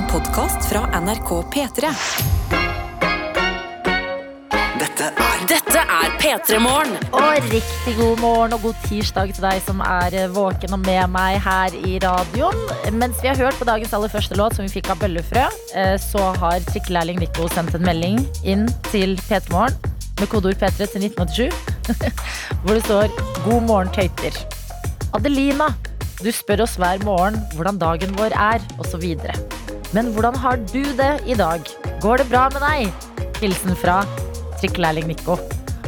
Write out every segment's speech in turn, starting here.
En podkast fra NRK P3. Dette er Dette er P3 Morgen. Og riktig god morgen og god tirsdag til deg som er eh, våken og med meg her i radioen. Mens vi har hørt på dagens aller første låt, som vi fikk av Bøllefrø, eh, så har trikkelærling Nico sendt en melding inn til P3 Morgen med kodeord P3 til 1987, hvor det står 'God morgen, tøyter'. Adelina, du spør oss hver morgen hvordan dagen vår er, osv. Men hvordan har du det i dag? Går det bra med deg? Hilsen fra trikkelærling Nico.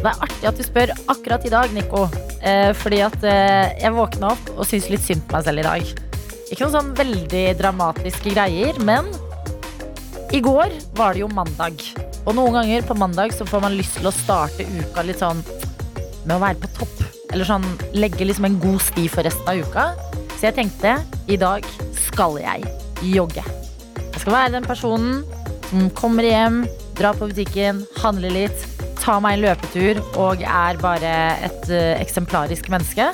Det er artig at du spør akkurat i dag, Nico. Eh, fordi at eh, jeg våkna opp og syntes litt synd på meg selv i dag. Ikke noen sånn veldig dramatiske greier, men i går var det jo mandag. Og noen ganger på mandag så får man lyst til å starte uka litt sånn med å være på topp. Eller sånn legge liksom en god sti for resten av uka. Så jeg tenkte i dag skal jeg jogge. Skal være den personen som kommer hjem, drar på butikken, handler litt, tar meg en løpetur og er bare et eh, eksemplarisk menneske.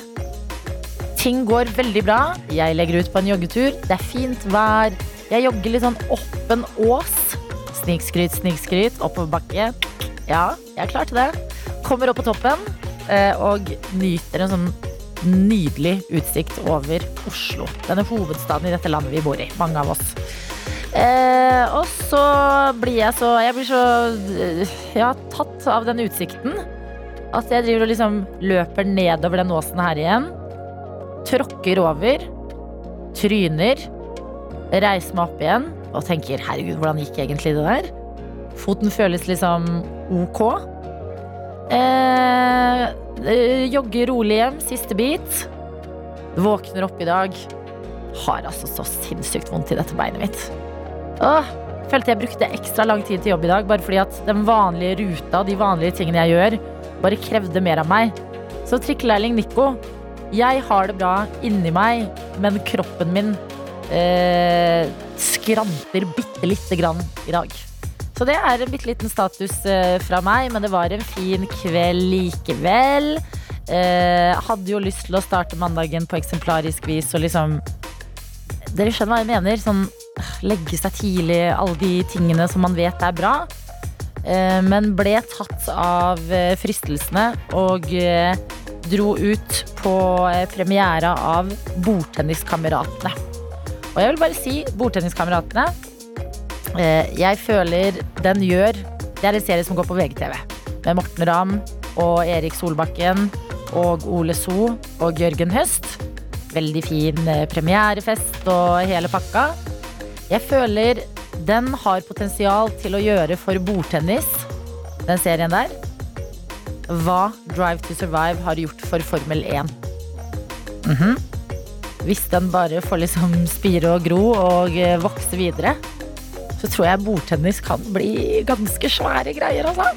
Ting går veldig bra. Jeg legger ut på en joggetur. Det er fint vær. Jeg jogger litt sånn opp en ås. Snikskryt, snikskryt. Oppoverbakke. Ja, jeg er klar til det. Kommer opp på toppen eh, og nyter en sånn nydelig utsikt over Oslo. Denne hovedstaden i dette landet vi bor i. Mange av oss. Eh, og så blir jeg så Jeg blir så ja, tatt av den utsikten at jeg driver og liksom løper nedover den åsen her igjen. Tråkker over. Tryner. Reiser meg opp igjen og tenker herregud, hvordan gikk egentlig det der? Foten føles liksom ok. Eh, eh, jogger rolig hjem, siste bit. Våkner opp i dag. Har altså så sinnssykt vondt i dette beinet mitt. Åh, følte jeg brukte ekstra lang tid til jobb i dag, bare fordi at den vanlige ruta, de vanlige tingene jeg gjør, bare krevde mer av meg. Så trikkelærling Nico, jeg har det bra inni meg, men kroppen min eh, skranter bitte lite grann i dag. Så det er en bitte liten status eh, fra meg, men det var en fin kveld likevel. Eh, hadde jo lyst til å starte mandagen på eksemplarisk vis og liksom Dere skjønner hva jeg mener? Sånn legge seg tidlig, alle de tingene som man vet er bra. Eh, men ble tatt av eh, fristelsene og eh, dro ut på premiera av Bordtenniskameratene. Og jeg vil bare si Bordtenniskameratene Jeg føler den gjør Det er en serie som går på VGTV. Med Morten Ramm og Erik Solbakken og Ole So og Jørgen Høst. Veldig fin premierefest og hele pakka. Jeg føler den har potensial til å gjøre for bordtennis, den serien der, hva Drive to Survive har gjort for Formel 1. Mhm. Hvis den bare får liksom spire og gro og eh, vokse videre, så tror jeg bordtennis kan bli ganske svære greier, altså.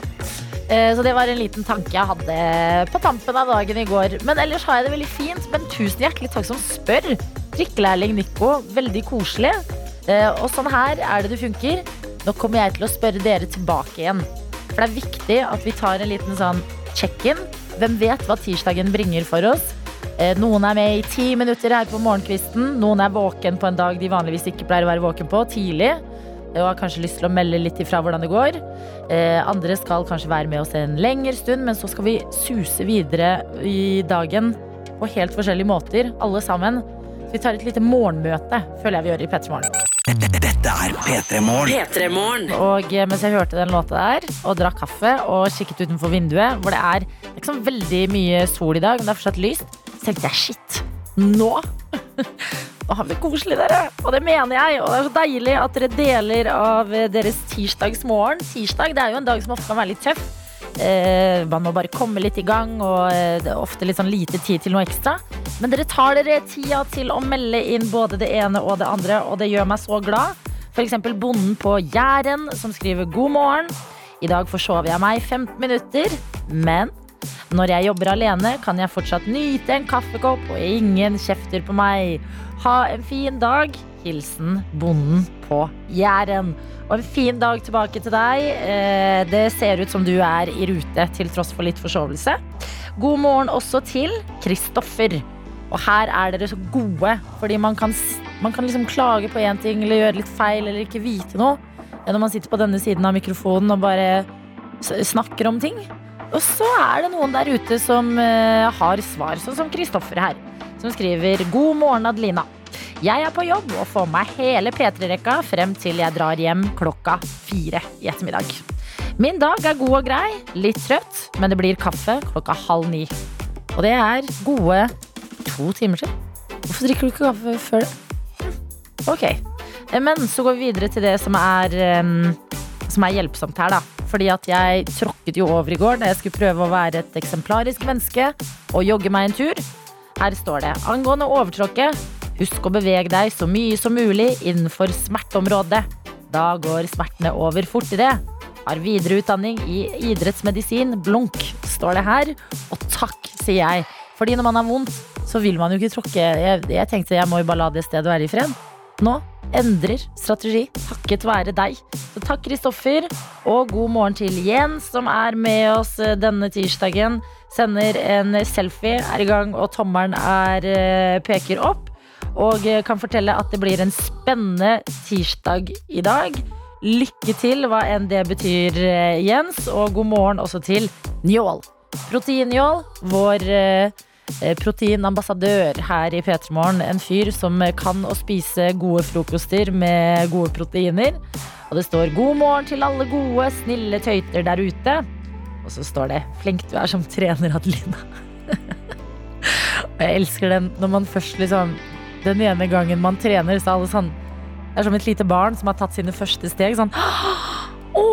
Eh, Så det var en liten tanke jeg hadde på tampen av dagen i går. Men ellers har jeg det veldig fint. Men tusen hjertelig takk som spør. Drikkelærling Nico, veldig koselig. Eh, Og sånn her er det det funker. Nå kommer jeg til å spørre dere tilbake igjen. For det er viktig at vi tar en liten sånn check-in. Hvem vet hva tirsdagen bringer for oss? Eh, Noen er med i ti minutter her på morgenkvisten. Noen er våken på en dag de vanligvis ikke pleier å være våken på, tidlig. Og har kanskje lyst til å melde litt ifra hvordan det går. Eh, andre skal kanskje være med oss en lengre stund, men så skal vi suse videre i dagen på helt forskjellige måter, alle sammen. Så vi tar et lite morgenmøte, føler jeg vi gjør i P3 Morgen. Er P3 Morgen. Og eh, mens jeg hørte den låta der, og drakk kaffe og kikket utenfor vinduet, hvor det er, er sånn veldig mye sol i dag, men det er fortsatt lyst, så tenkte jeg shit, nå Nå har vi det koselig, dere. Og det mener jeg. Og det er så deilig at dere deler av eh, deres tirsdagsmorgen. Tirsdag det er jo en dag som ofte kan være litt tøff. Eh, man må bare komme litt i gang, og eh, det er ofte litt sånn lite tid til noe ekstra. Men dere tar dere tida til å melde inn både det ene og det andre, og det gjør meg så glad. Eksempel bonden på Jæren som skriver god morgen. I dag forsover jeg meg 15 minutter, men når jeg jobber alene, kan jeg fortsatt nyte en kaffekopp, og ingen kjefter på meg. Ha en fin dag. Hilsen bonden på Jæren. Og en fin dag tilbake til deg. Eh, Det ser ut som du er i rute, til tross for litt forsovelse. God morgen også til Kristoffer. Og her er dere så gode, fordi man kan, man kan liksom klage på én ting eller gjøre litt feil eller ikke vite noe. Når man sitter på denne siden av mikrofonen og bare snakker om ting. Og så er det noen der ute som uh, har svar, sånn som Kristoffer her. Som skriver 'God morgen, Adelina'. Jeg er på jobb og får meg hele P3-rekka frem til jeg drar hjem klokka fire i ettermiddag. Min dag er god og grei, litt trøtt, men det blir kaffe klokka halv ni. Og det er gode to timer siden. Hvorfor drikker du ikke kaffe før det? Ok. Eh, Men så går vi videre til det som er, som er hjelpsomt her, da. Fordi at jeg tråkket jo over i går da jeg skulle prøve å være et eksemplarisk menneske og jogge meg en tur. Her står det angående overtråkket. Husk å bevege deg så mye som mulig innenfor smerteområdet. Da går smertene over fortere. Har videre utdanning i idrettsmedisin. Blunk, står det her. Og takk, sier jeg. Fordi når man har vondt, så vil man jo ikke tråkke. Jeg, jeg tenkte jeg må jo bare la det stedet være i fred. Nå endrer strategi takket være deg. Så takk, Kristoffer. Og god morgen til Jens, som er med oss eh, denne tirsdagen. Sender en selfie, er i gang, og tommelen er, eh, peker opp. Og eh, kan fortelle at det blir en spennende tirsdag i dag. Lykke til, hva enn det betyr, Jens. Og god morgen også til Njål. Proteinjål, vår eh, proteinambassadør her i P3 Morgen. En fyr som eh, kan å spise gode frokoster med gode proteiner. Og det står 'God morgen til alle gode, snille tøyter der ute'. Og så står det 'Flink du er som trener, Adelina'. Og jeg elsker den når man først liksom Den ene gangen man trener, så er alle sånn Det er som et lite barn som har tatt sine første steg. Sånn Å,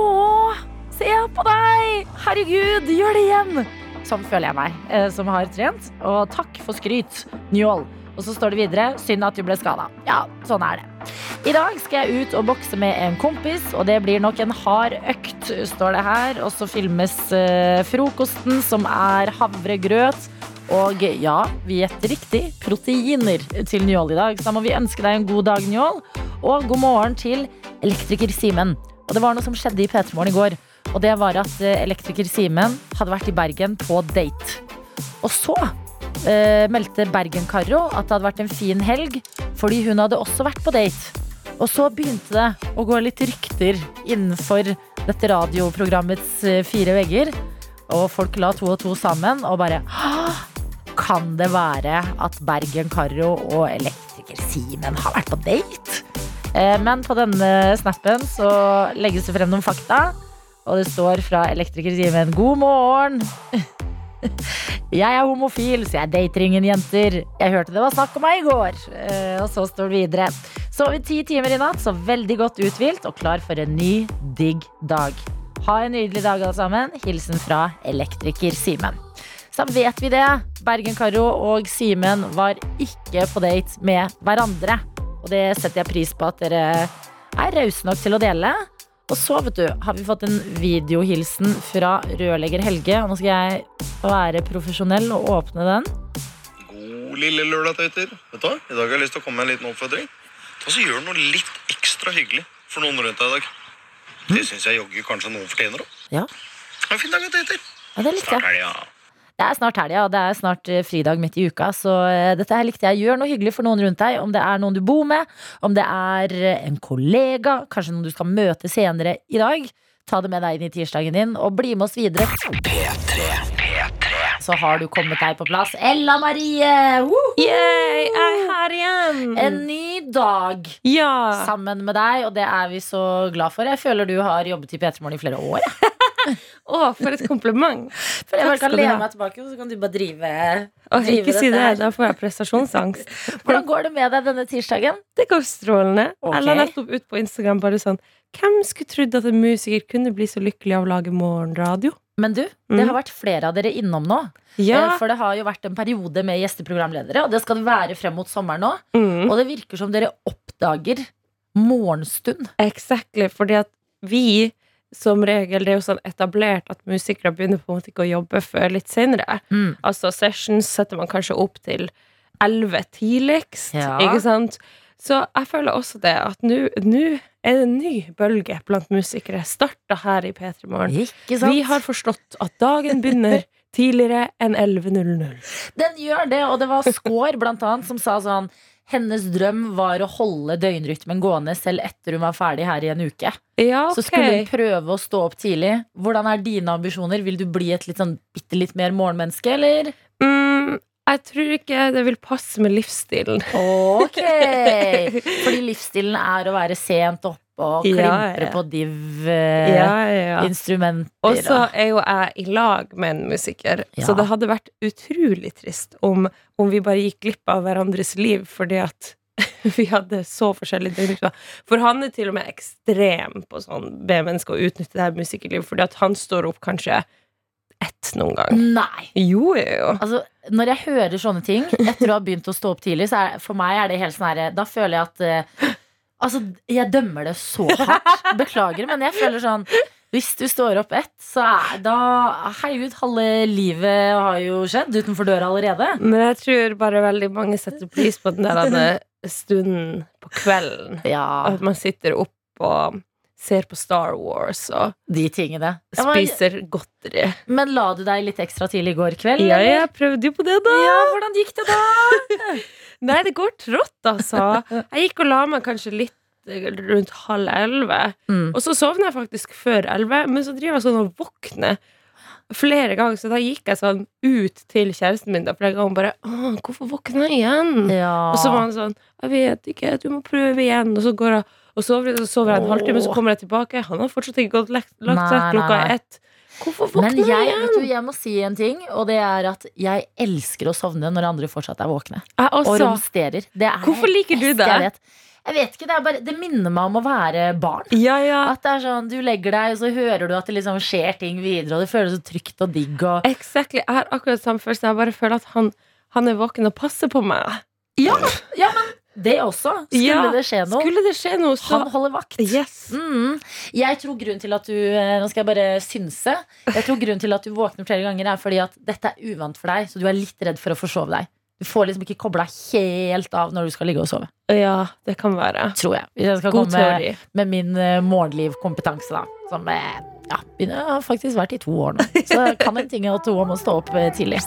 se på deg! Herregud, gjør det igjen! Sånn føler jeg meg, eh, som har trent. Og takk for skryt, Njål. Og så står det videre synd at du ble skada. Ja, sånn er det. I dag skal jeg ut og bokse med en kompis, og det blir nok en hard økt, står det her. Og så filmes eh, frokosten, som er havregrøt. Og ja, vi gjetter riktig. Proteiner til Njål i dag. Så da må vi ønske deg en god dag, Njål. Og god morgen til elektriker Simen. Og det var noe som skjedde i P3 Morgen i går. Og det var at eh, elektriker Simen hadde vært i Bergen på date. Og så eh, meldte Bergen-Karo at det hadde vært en fin helg, fordi hun hadde også vært på date. Og så begynte det å gå litt rykter innenfor dette radioprogrammets eh, fire vegger. Og folk la to og to sammen og bare Kan det være at Bergen-Karo og elektriker Simen har vært på date? Eh, Men på denne snappen så legges det frem noen fakta. Og det står fra elektriker Simen God morgen! Jeg er homofil, så jeg dater ingen jenter. Jeg hørte det var snakk om meg i går. Eh, Og så står det videre. Sovet ti timer i natt, så veldig godt uthvilt og klar for en ny, digg dag. Ha en nydelig dag, alle sammen. Hilsen fra elektriker Simen. Så vet vi det. Bergen-Karo og Simen var ikke på date med hverandre. Og det setter jeg pris på at dere er rause nok til å dele. Og så vet du, har vi fått en videohilsen fra rørlegger Helge. Og nå skal jeg være profesjonell og åpne den. God lille lørdag, tøyter. Vet du hva? I dag har jeg lyst til å komme med en liten oppfordring. Ta så Gjør noe litt ekstra hyggelig for noen rundt deg i dag. Det syns jeg jogger kanskje noen fortjener òg. Ja, Ha en fin dag, tøyter. ja det likte Snart jeg. helga. Det er snart helga, og det er snart eh, fridag midt i uka. Så eh, dette her likte jeg. Gjør noe hyggelig for noen rundt deg. Om det er noen du bor med, om det er eh, en kollega, kanskje noen du skal møte senere i dag. Ta det med deg inn i tirsdagen din, og bli med oss videre. Så har du kommet deg på plass. Ella Marie! Yay, jeg er her igjen! En ny dag ja. sammen med deg, og det er vi så glad for. Jeg føler du har jobbet i P3 Morgen i flere år. jeg. Å, for et kompliment. For jeg bare kan lene meg tilbake, og så kan du bare drive, Å, drive ikke si det, her. da får jeg prestasjonsangst. Hvordan går det med deg denne tirsdagen? Det går strålende. Okay. Jeg la nettopp ut på Instagram bare sånn Hvem skulle trodd at en musiker kunne bli så lykkelig av å lage morgenradio? Men du, det Mm. har vært flere av dere innom nå. Ja. Eh, For det har jo vært en periode med gjesteprogramledere, og det skal det være frem mot sommeren nå. Mm. Og det virker som dere oppdager morgenstund. Exactly. Fordi at vi som regel, det er jo sånn etablert at musikere begynner på en måte ikke å jobbe før litt senere. Mm. Altså sessions setter man kanskje opp til 11 tidligst, Ja. ikke sant? Så jeg føler også det at nå er det en ny bølge blant musikere. Starta her i P3 Morgen. Vi har forstått at dagen begynner tidligere enn 11.00. Den gjør det, og det var Skår blant annet som sa sånn hennes drøm var å holde døgnrytmen gående selv etter hun var ferdig her i en uke. Ja, Så skulle hun prøve å stå opp tidlig. Hvordan er dine ambisjoner? Vil du bli et litt sånn bitte litt mer morgenmenneske, eller? mm, Jeg tror ikke det vil passe med livsstilen. Ok! Fordi livsstilen er å være sent oppe og Ja, klimpre ja. på div-instrumenter. ja. Og så er jo jeg i lag med en musiker, så det hadde vært utrolig trist om, om vi bare gikk glipp av hverandres liv fordi at vi hadde så forskjellige døgnrytmer. For han er til og med ekstrem på sånn be mennesker å utnytte det her musikerlivet, fordi at han står opp kanskje ett noen gang. Nei! Jo, jo. Altså, når jeg hører sånne ting etter å ha begynt å stå opp tidlig, så er, for meg er det helt sånn herre Da føler jeg at eh, Altså, jeg dømmer det så hardt. Beklager, men jeg føler sånn hvis du står opp ett, så er da Herregud, halve livet har jo skjedd utenfor døra allerede. Men jeg tror bare veldig mange setter pris på den der stunden på kvelden. Ja, At man sitter opp og ser på Star Wars og de tingene. Ja, men, spiser godteri. men la du deg litt ekstra tidlig i går kveld? Ja, eller? jeg prøvde jo på det, da. ja, hvordan gikk det da? Nei, det går trått, altså. Jeg gikk og la meg kanskje litt eh, rundt halv elleve. Mm. Og så sovner jeg faktisk før elleve, men så driver jeg sånn og våkner flere ganger. Så da gikk jeg sånn ut til kjæresten min da, flere ganger bare Åh, hvorfor våkner jeg igjen? Ja. Og så var han sånn Jeg vet ikke, du må prøve igjen. Og så går jeg og sover, så sover jeg en halvtime, så kommer jeg tilbake. Han har fortsatt ikke gått lagt, seg klokka nei. ett. Hvorfor Men våkner jeg, jeg vet du, jeg må si en ting, og det er at jeg elsker å sovne når andre fortsatt er våkne. Og romsterer. Det er Hvorfor liker du det? Jeg vet. jeg vet ikke, det, er bare, det minner meg om å være barn. Ja, ja. At det er sånn, Du legger deg, og så hører du at det liksom skjer ting videre, og det føles så trygt og digg. Og... Exactly. Jeg har akkurat samme følelse. Jeg bare føler at han, han er våken og passer på meg. Ja, ja, men det også. Skulle Ja, det skje noe. Skulle det skje noe, så Han holder vakt. Yes. Mm. Jeg tror grunnen til at du eh, Nå skal jeg bare synse. Jeg tror grunnen til at du våkner flere ganger, er fordi at dette er uvant for deg, så du er litt redd for å forsove deg. Du får liksom ikke kobla helt av når du skal ligge og sove. Ja, det kan være. Tror jeg. Hvis jeg skal God komme teori. med min uh, morgenlivkompetanse, da. Som eh, ja, begynner, har faktisk vært i to år nå. Så kan en ting og to om å stå opp eh, tidlig.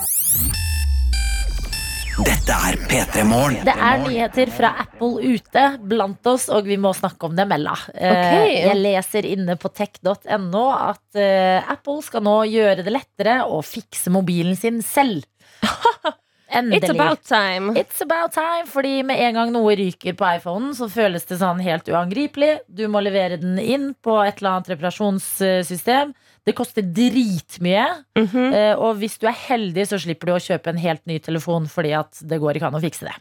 Dette er P3 Morgen. Det er nyheter fra Apple ute blant oss, og vi må snakke om det, Mella. Okay. Jeg leser inne på tech.no at eh, Apple skal nå gjøre det lettere å fikse mobilen sin selv. Endelig. It's about time. It's about time, fordi med en gang noe ryker på iPhonen, så føles det sånn helt uangripelig. Du må levere den inn på et eller annet reparasjonssystem. Det koster dritmye. Mhm. Eh, Og hvis du er heldig, så slipper du å kjøpe en helt ny telefon fordi at det går ikke an å fikse det.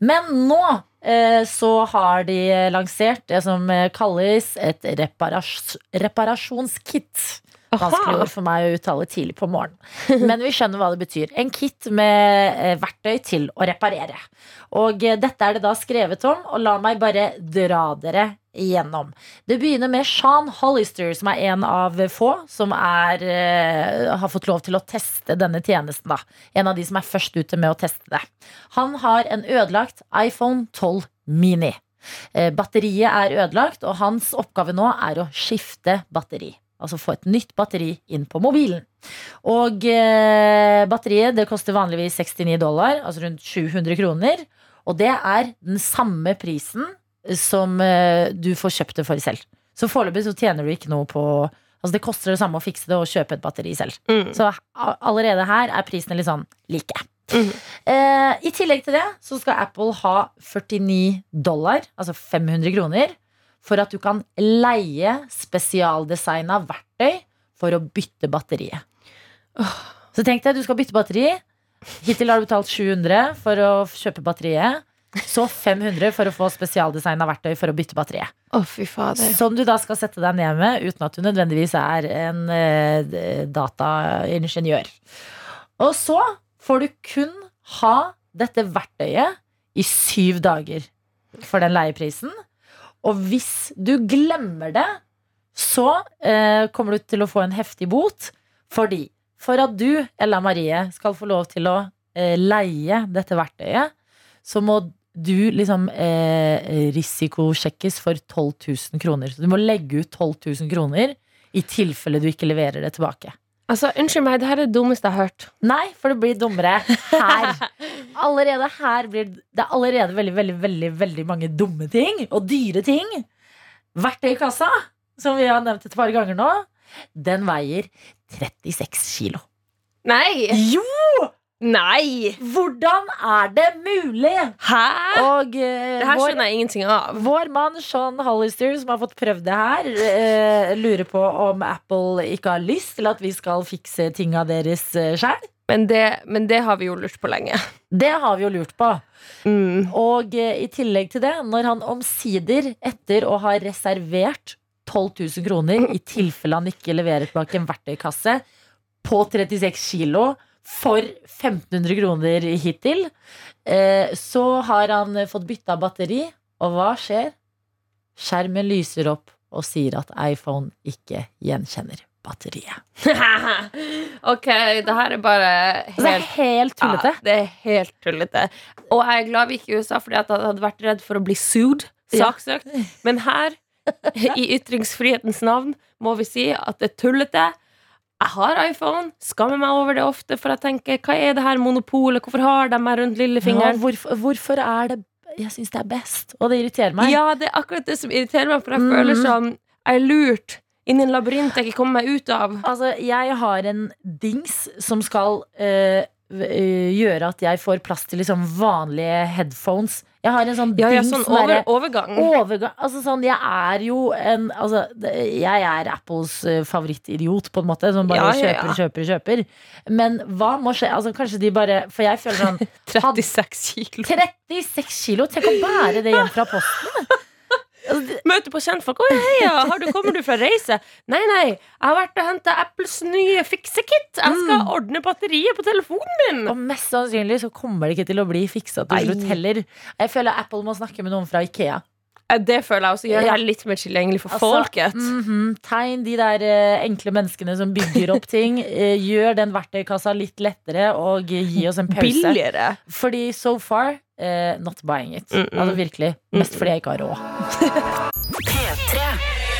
Men nå eh, så har de lansert det som eh, kalles et reparas reparasjonskit. Vanskelig ord for meg å uttale tidlig på morgenen. Men vi skjønner hva det betyr. En kit med eh, verktøy til å reparere. Og eh, dette er det da skrevet om, og la meg bare dra dere igjennom. Det begynner med Sean Hollister, som er en av få som er, uh, har fått lov til å teste denne tjenesten. Da. En av de som er først ute med å teste det. Han har en ødelagt iPhone 12 Mini. Uh, Batteriet er ødelagt, og hans oppgave nå er å skifte batteri. Altså få et nytt batteri inn på mobilen. Og eh, batteriet det koster vanligvis 69 dollar, altså rundt 700 kroner. Og det er den samme prisen som eh, du får kjøpt det for selv. Så foreløpig så tjener du ikke noe på Altså Det koster det samme å fikse det og kjøpe et batteri selv. Mm. Så allerede her er prisene litt sånn like. Mm. Eh, I tillegg til det så skal Apple ha 49 dollar, altså 500 kroner, for at du kan leie spesialdesigna verktøy for å bytte batteriet. Så tenk deg, du skal bytte batteri. Hittil har du betalt 700 for å kjøpe batteriet. Så 500 for å få spesialdesigna verktøy for å bytte batteriet. Oh, fy fader. Som du da skal sette deg ned med, uten at du nødvendigvis er en eh, dataingeniør. Og så får du kun ha dette verktøyet i syv dager for den leieprisen. Og hvis du glemmer det, så eh, kommer du til å få en heftig bot. Fordi for at du, Ella Marie, skal få lov til å eh, leie dette verktøyet, så må du liksom eh, risikosjekkes for 12 000 kroner. Så du må legge ut 12 000 kroner i tilfelle du ikke leverer det tilbake. Altså, Unnskyld meg, det her er det dummeste jeg har hørt. Nei, for det blir dummere her. Allerede her blir det er allerede veldig, veldig, veldig, veldig mange dumme ting og dyre ting. Verktøykassa, som vi har nevnt et par ganger nå, den veier 36 kilo. Nei! Jo! Nei! Hvordan er det mulig? Hæ? Og uh, Det her skjønner jeg ingenting av. vår mann Sean Hollister, som har fått prøvd det her, uh, lurer på om Apple ikke har lyst til at vi skal fikse tinga deres uh, sjæl. Men det, men det har vi jo lurt på lenge. Det har vi jo lurt på. Mm. Og uh, i tillegg til det, når han omsider, etter å ha reservert 12 000 kroner i tilfelle han ikke leverer tilbake en verktøykasse på 36 kilo for 1500 kroner hittil, eh, så har han fått bytta batteri, og hva skjer? Skjermen lyser opp og sier at iPhone ikke gjenkjenner batteriet. ok, det her er bare helt, det er helt tullete. Ja, det er helt tullete. Og jeg er glad vi ikke er i USA, fordi jeg hadde vært redd for å bli sued. Saksøkt. Men her, i ytringsfrihetens navn, må vi si at det er tullete. Jeg har iPhone, skammer meg over det ofte, for jeg tenker hva er det her monopolet? Hvorfor har de meg rundt Ja, lillefingeren? hvorfor, hvorfor er det Jeg syns det er best, og det irriterer meg. Ja, det er akkurat det som irriterer meg, for jeg mm. føler som jeg er lurt inn i en labyrint jeg ikke kommer meg ut av. Altså, jeg har en dings som skal øh, øh, gjøre at jeg får plass til liksom vanlige headphones. Jeg har en sånn Ja, ja, sånn er over, overgang. overgang Altså sånn, jeg er jo en Altså, jeg er Apples øh, favorittidiot, på en måte, som bare Ja, ja, kjøper, kjøper, kjøper. Men hva må skje? Altså, kanskje de bare For jeg føler sånn 36 kilo. 36 kilo! Tenk å bære det hjem fra posten! Møte på kjentfolk. Å, heia, har du, kommer du fra reise? Nei, nei, jeg har vært og henta Apples nye fiksekit. Jeg skal Mm. ordne batteriet på telefonen min. Og mest sannsynlig så kommer det ikke til å bli fiksa til slutt heller. Jeg føler Apple må snakke med noen fra Ikea. Eh, Det føler jeg også gjør det litt mer tilgjengelig for Altså, folket. mhm, tegn de der eh, enkle menneskene som bygger opp ting. Eh, gjør den verktøykassa litt lettere, og gi oss en pause. Billigere. Fordi so far, eh, not buying it. Mm, mm. Altså virkelig. Mest fordi jeg ikke har råd.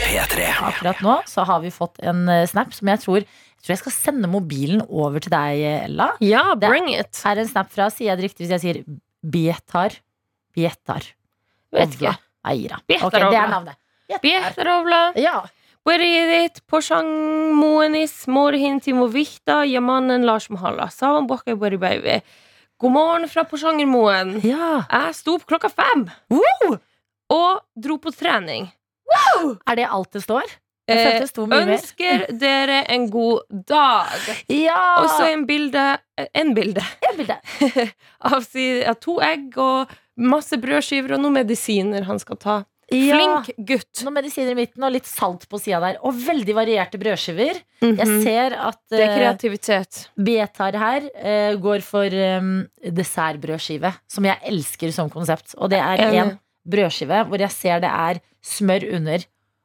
P3. Akkurat nå så har vi fått en snap som jeg tror jeg tror jeg skal sende mobilen over til deg, Ella. Ja, Det- bring it. Er en snap fra, sier jeg det riktig hvis jeg sier Bietar? Bietar. Vet ikke. Eira. Bietar det er navnet. Bieterovla. Ja. Beridit, Porsang Moenis, Morhin Timo Vihta, Jamanen Lars Mohalla. Savan Bori Baby. God morgen fra Porsangermoen. ja. Jeg sto opp klokka fem wow. og dro på trening. Er det alt det står? Eh, ønsker dere en god dag. Ja! Og så en bilde En bilde En bilde. av, si- av to egg og masse brødskiver og noen medisiner han skal ta. Ja. Flink gutt. Noen medisiner i midten og litt salt på sida der. Og veldig varierte brødskiver. Jeg Mhm. ser at Det er eh, kreativitet. Betar her uh, går for um, dessertbrødskive, som jeg elsker som konsept. Og det er én en brødskive hvor jeg ser det er smør under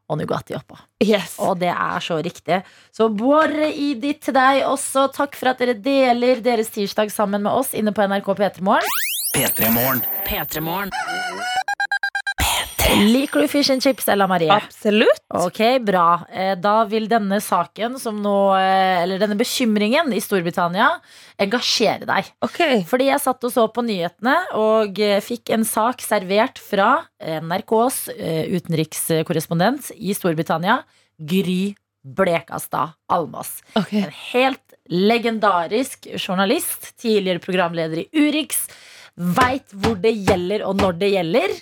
og Nugatti oppå. Yes. Og det er så riktig. Så Bård i ditt til deg også. Takk for at dere deler deres tirsdag sammen med oss inne på NRK P3 Morgen. P3 Morgen. P3morgen. Liker du fish and chips, Ella Marie? Absolutt. Ok, bra. Eh, Da vil denne saken som nå eh, Eller denne bekymringen i Storbritannia engasjere deg. Ok. Fordi jeg satt og så på nyhetene og eh, fikk en sak servert fra NRKs utenrikskorrespondent i Storbritannia, Gry Blekastad Almås. Okay. En helt legendarisk journalist, tidligere programleder i Urix. Veit hvor det gjelder og når det gjelder.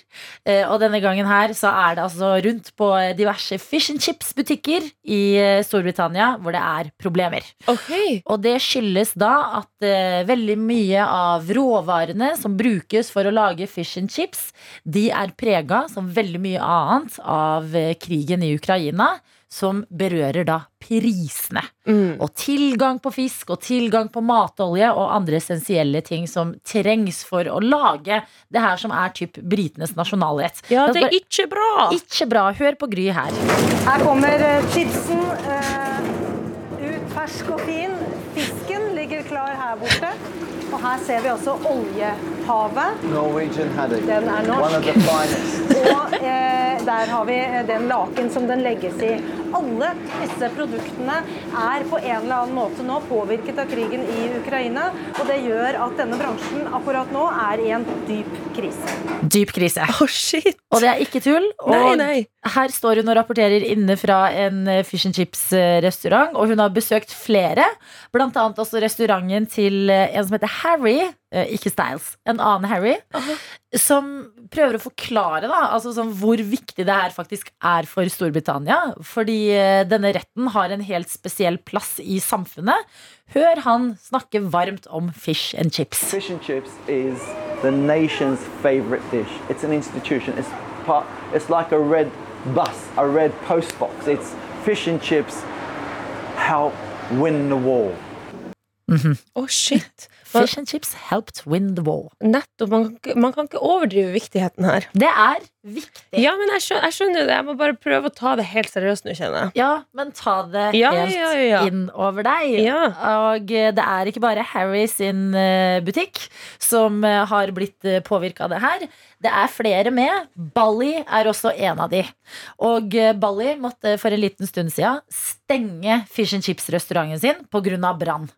Eh, og denne gangen her så er det altså rundt på diverse fish and chips-butikker i eh, Storbritannia hvor det er problemer. Okay. Og det skyldes da at eh, veldig mye av råvarene som brukes for å lage fish and chips, de er prega, som veldig mye annet, av krigen i Ukraina, som berører da prisene. Mm. Og tilgang på fisk og tilgang på matolje og andre essensielle ting som trengs for å lage det her som er typ britenes nasjonalrett. Ja, det er ikke bra. Ikke bra. Hør på Gry her. Her kommer eh, chipsen Uh, ut fersk og fin. Fisken ligger klar her borte. Og her ser vi også oljehavet. Norwegian haddock. Den er norsk. One of the finest. Og eh, der har vi eh, den laken som den legges i. alle disse produktene er på en eller annen måte nå påvirket av krigen i Ukraina. Og det gjør at denne bransjen akkurat nå er i en dyp krise. Dyp krise. Oh, shit! Og det er ikke tull. Og Nei, nei. her står hun og rapporterer inne fra en eh, fish and chips-restaurant, og hun har besøkt flere. Annet også restauranten til eh, en som heter Harry, eh, ikke Styles, en annen Harry, som prøver å forklare da, altså sånn, hvor viktig det her faktisk er for Storbritannia. Fordi eh, denne retten har en helt spesiell plass i samfunnet. Hør han snakke varmt om fish and chips. Fish and chips is the nation's favorite dish. It's an institution. It's part. It's like a red bus, a red postbox. It's fish and chips help win the war. Å, shit. Fish and chips helped win the war. nettopp. Man, man kan ikke overdrive viktigheten her. Det er viktig. Ja, men jeg skjønner, jeg skjønner det. Jeg må bare prøve å ta det helt seriøst nå, kjenner jeg. Ja, men ta det Ja, helt ja, ja. inn over deg. Ja. Og eh, det er ikke bare Harry sin eh, butikk som eh, har blitt påvirka av det her. Det er flere med. Bally er også en av de. Og Bali Bally måtte for en liten stund siden stenge fish and chips-restauranten sin pga. brann.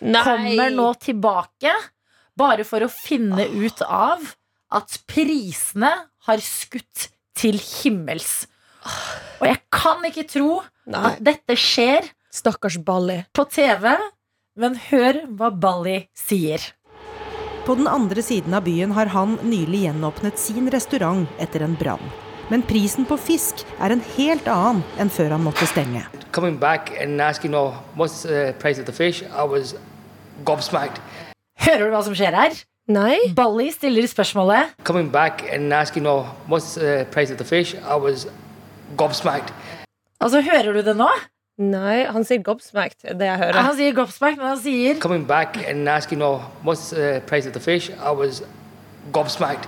Kommer nå tilbake bare for å finne ut av at prisene har skutt til himmels. Og jeg kan ikke tro Nei. at dette skjer Stakkars Bali. på TV, men hør hva Bali sier. På den andre siden av byen har han nylig gjenåpnet sin restaurant etter en brann. Men prisen på fisk er en helt annen enn før han måtte stenge. coming back and asking, oh, what's the price of the fish? I was gobsmacked. Hører du hva som skjer her? Nei? Bally stiller spørsmålet. Coming back and asking, oh, what's the price of the fish? I was gobsmacked. Altså, hører du det nå? Nei, han sier gobsmacked, det jeg hører. Han sier gobsmacked, men han sier Coming back and asking, oh, what's the price of the fish? I was gobsmacked.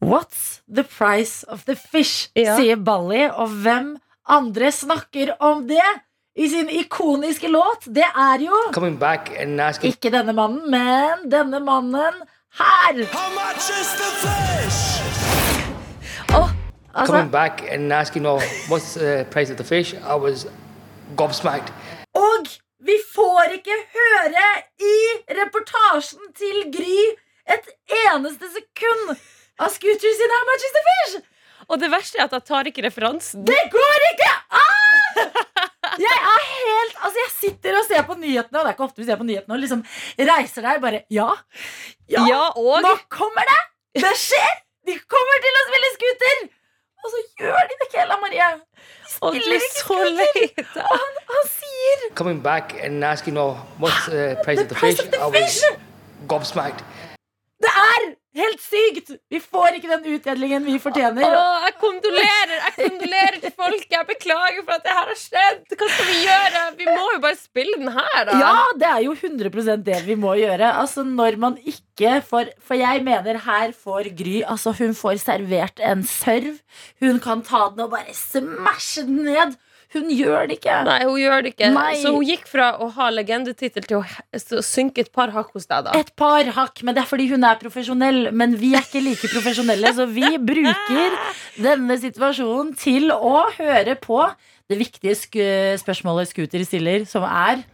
What's the price of the fish? Ja. sier Bally. Og hvem andre snakker om det i sin ikoniske låt? Det er jo back and asking, ikke denne mannen, men denne mannen her. Altså, coming back and asking, oh, what's the price of the fish? I was gobsmacked. Og vi får ikke høre i reportasjen til Gry et eneste sekund av Scooter sin How much is the fish? Og det verste er at jeg tar ikke referansen. Det går ikke an! Jeg er helt Altså, jeg sitter og ser på nyhetene, og det er ikke ofte vi ser på nyhetene, og liksom reiser deg bare Ja, ja, Ja, og nå kommer det! Det skjer! De kommer til å spille scooter! Og så gjør de det ikke, Ella Marie. Og du spiller er ikke så scooter. Og han, han sier Coming back and asking, oh, what's the price The of the price fish? of the fish! gobsmacked. Det er helt sykt! Vi får ikke den utdelingen vi fortjener. Åh, jeg kondolerer Jeg kondolerer til folk. Jeg beklager for at det her har skjedd. Hva skal vi gjøre? Vi må jo bare spille den her, da. Ja, det er jo 100 det vi må gjøre. Altså når man ikke får For jeg mener her får Gry Altså hun får servert en serv. Hun kan ta den og bare smashe den ned. Hun gjør det ikke. Nei, hun gjør det ikke. Nei. Så hun gikk fra å ha legendetittel til å synke et par hakk hos deg, da. Et par hakk, men det er fordi hun er profesjonell. Men vi er ikke like profesjonelle, så vi bruker denne situasjonen til å høre på det viktige sk spørsmålet Scooter stiller, som er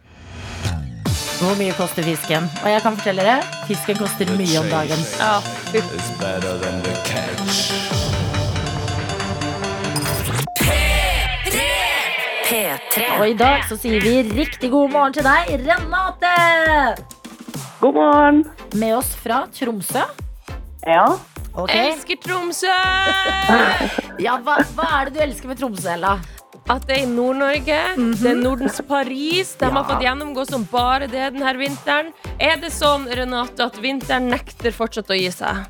hvor mye koster fisken? Og jeg kan fortelle dere, fisken koster mye om dagen. Ja, P3. Og i dag så sier vi riktig god morgen til deg, Renate! God morgen. Med oss fra Tromsø. Ja. Okay. Elsker Tromsø! Ja, hva, hva er det du elsker med Tromsø, Ella? At det er i Nord-Norge. Det er Nordens Paris. De har fått gjennomgå som bare det denne vinteren. Er det sånn, Renate, at vinteren nekter fortsatt å gi seg?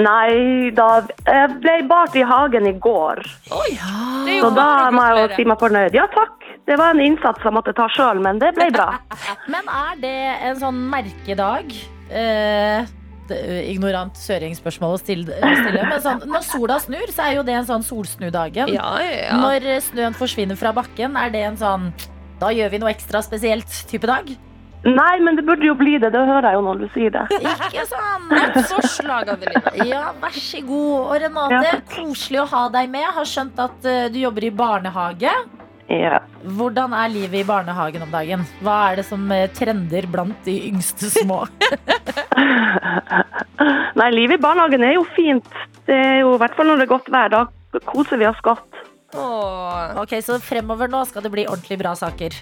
Nei da Jeg ble bart i hagen i går, Det ja. så da må jeg jo si meg fornøyd. Ja takk. Det var en innsats jeg måtte ta sjøl, men det ble bra. Men er det en sånn merkedag? Eh, ignorant søringspørsmål å stille, stille. Men sånn, når sola snur, så er jo det en sånn solsnudagen. Ja, ja. Når snøen forsvinner fra bakken, er det en sånn Da gjør vi noe ekstra spesielt type dag? Nei, men det burde jo bli det. Det hører jeg jo når du sier det. Ikke sånn. Et forslag, Adeline. Ja, vær så god. Og Renate, Ja. koselig å ha deg med. Har skjønt at eh, du jobber i barnehage. Ja. Hvordan er livet i barnehagen om dagen? Hva er det som eh, trender blant de yngste små? Nei, livet i barnehagen er jo fint. Det er jo i hvert fall når det er godt vær. Da koser vi oss godt. Ok, Så fremover nå skal det bli ordentlig bra saker.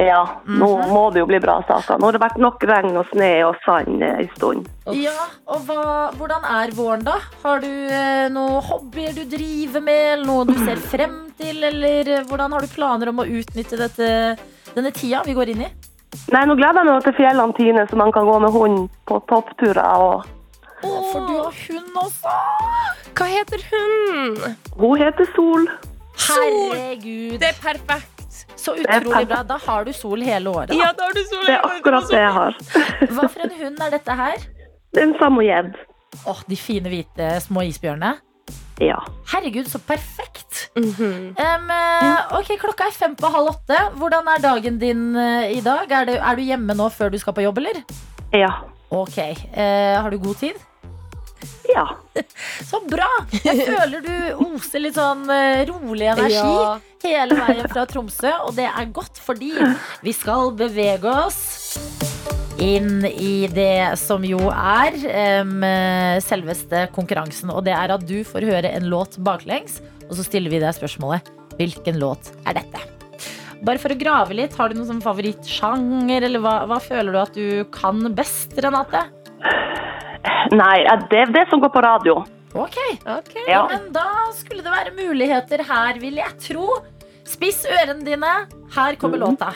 Ja, nå må det jo bli bra saker. Nå har det vært nok regn og snø og sand en stund. Ja, og hva, Hvordan er våren, da? Har du eh, noen hobbyer du driver med, eller noe du ser frem til? Eller eh, hvordan har du planer om å utnytte dette, denne tida vi går inn i? Nei, nå gleder jeg meg til fjellene Tine, så man kan gå med hund på toppturer. og For du har hund også! Hva heter hun? Hun heter Sol. Herregud. Det er perfekt. Så utrolig bra. Da har du sol hele året. Ja, da har du sol. Det er akkurat det jeg har. Hva for en hund er dette her? Det er en samoyed. Åh, De fine, hvite små isbjørnene. Ja. Herregud, så perfekt. Mm -hmm. um, ok, Klokka er fem på halv åtte. Hvordan er dagen din eh, i dag? Er du, er du hjemme nå før du skal på jobb, eller? Ja. Ok. uh, har du god tid? Ja. Så bra! Jeg føler du oser litt sånn eh, rolig energi Ja. hele veien fra Tromsø, og det er godt fordi vi skal bevege oss inn i det som jo er um, selveste konkurransen. Og det er at du får høre en låt baklengs, og så stiller vi deg spørsmålet hvilken låt er dette? Bare for å grave litt, har du noen sånn favorittsjanger, eller hva, hva føler du at du kan best, Renate? Nei, det er det som går på radio. Ok, Ja. men da skulle det være muligheter her, vil jeg tro. Spiss ørene dine. Her kommer låta.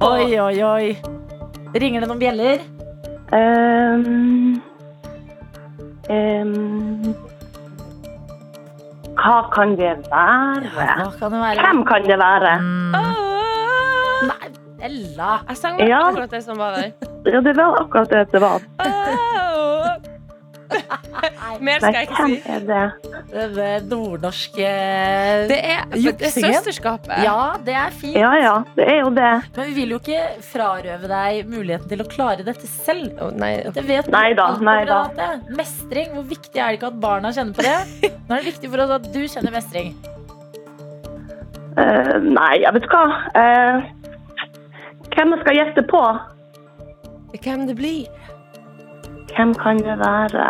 Oi, oi, oi. Ringer det noen bjeller? Um, um, hva kan det være? Hva kan det være? Hvem kan det være? Nei, Ella. Jeg sang Ja. akkurat det som var der. Ja, det var akkurat det det var. Mer skal jeg ikke hvem si. er det? Det nordnorske Det er, er Juksingen? søsterskapet. Ja, det er fint. Ja, ja, det er jo det. Men vi vil jo ikke frarøve deg muligheten til å klare dette selv. Nei. Det vet Nei da, nei da. Mestring, hvor viktig er det ikke at barna kjenner på det? Nå er det viktig for oss at du kjenner mestring. Uh, nei, jeg vet hva. Uh, hvem jeg skal gjette på? Hvem det blir? Hvem kan det være?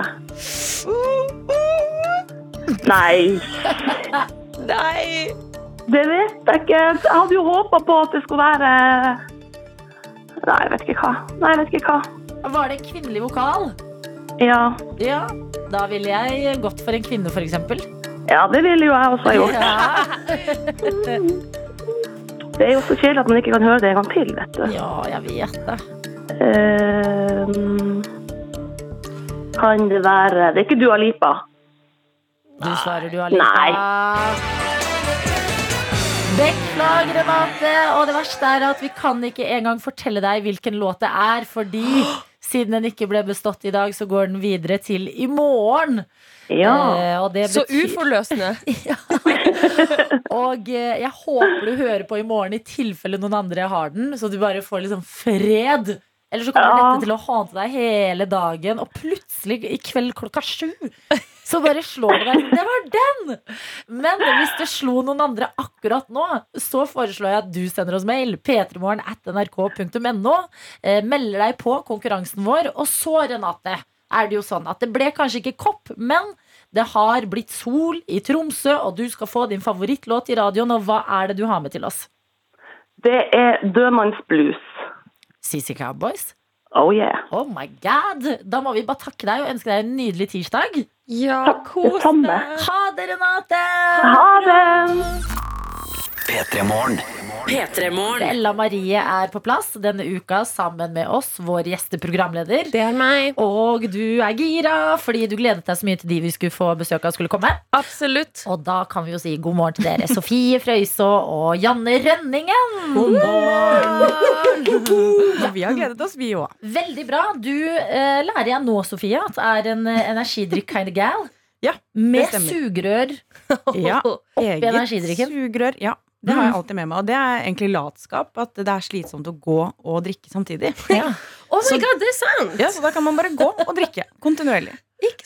Nei, Nei! det vet jeg ikke. Jeg hadde jo håpa på at det skulle være Nei, jeg vet ikke hva. Nei, jeg vet ikke hva. Var det kvinnelig vokal? Ja, Ja, da ville jeg gått for en kvinne, eksempel. ja det ville jo jeg også ha gjort. Ja, Det er jo så kjedelig at man ikke kan høre det en gang til, vet du. ja jeg vet det. Ehm, kan det være Det er ikke Dua Lipa. Du svarer du Nei. Beklager, Renate. Og det verste er at vi kan ikke engang fortelle deg hvilken låt det er, fordi siden den ikke ble bestått i dag, så går den videre til i morgen. Ja. Eh, og det Så betyr- uforløsende. Og eh, jeg håper du hører på i morgen i tilfelle noen andre har den, så du bare får liksom fred. Eller så kommer Ja. dette til å hante deg hele dagen, og plutselig i kveld klokka sju så bare slår det deg. Det var den! Men hvis det slo noen andre akkurat nå, så foreslår jeg at du sender oss mail. p3morgen at nrk.no. Eh, melder deg på konkurransen vår. Og så, Renate, er det jo sånn at det ble kanskje ikke kopp, men det har blitt sol i Tromsø, og du skal få din favorittlåt i radioen. Og hva er det du har med til oss? Det er Dødmannsblues. CC Cowboys? Oh yeah. Oh my god! Da må vi bare takke deg og ønske deg en nydelig tirsdag. Ja, kos deg. Ha det, Renate! Ha det! P3 Morgen. P3morgen. Ella Marie er på plass denne uka sammen med oss, vår gjesteprogramleder. Det er meg. Og du er gira fordi du gledet deg så mye til de vi skulle få besøk av skulle komme. Absolutt. Og da kan vi jo si god morgen til dere, Sofie Frøysaa og Janne Rønningen. God morgen! Vi har gledet oss, vi òg. Veldig bra. Du eh, lærer jeg nå, Sofie, at er en eh, energidrikk kind of gal. Ja, Med sugerør Ja, oppi energidrikken. sugerør. Ja, det har jeg Mm. alltid med meg. Og det er egentlig latskap. At det er slitsomt å gå og drikke samtidig. Ja. Oh my Så- god, det er sant! Ja, Så da kan man bare gå og drikke kontinuerlig.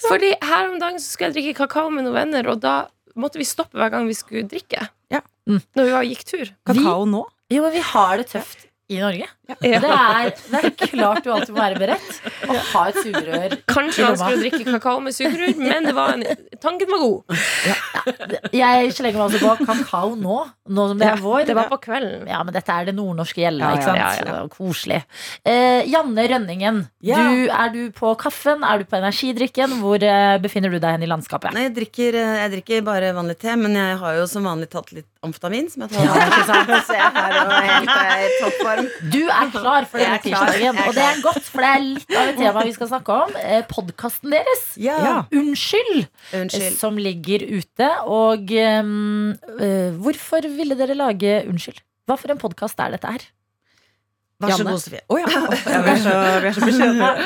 Fordi her om dagen så skulle jeg drikke kakao med noen venner, og da måtte vi stoppe hver gang vi skulle drikke. Ja. Mm. Når vi gikk tur. Kakao nå? Jo, vi har det tøft i Norge. Ja. Det, er, det er klart du alltid må være beredt og ha et sugerør Kanskje han vanskelig å drikke kakao med sugerør, men det var en, tanken var god. Jeg slenger meg altså på kakao nå, nå som det er vår. Det var på kvelden. Ja, men dette er det nordnorske gjelda, Ja, ja, ikke sant? ja, ja. Koselig. Eh, Janne Rønningen, Ja. du, er du på kaffen? Er du på energidrikken? Hvor eh, befinner du deg hen i landskapet? Nei, jeg drikker, eh, jeg drikker bare vanlig te, men jeg har jo som vanlig tatt litt amfetamin. Som jeg tar Ja? Så jeg jo helt eh, i toppform. Du er klar for denne tirsdagen, og det er godt, for det er litt av et tema vi skal snakke om. Eh, Podkasten deres. Ja. Ja. Unnskyld, Unnskyld. som ligger ute. Og ehm, eh, hvorfor ville dere lage Unnskyld? Hva for en podkast er dette her? Vær så god, Sofie. Å ja. ja. Vi er så, vi er så beskjedne.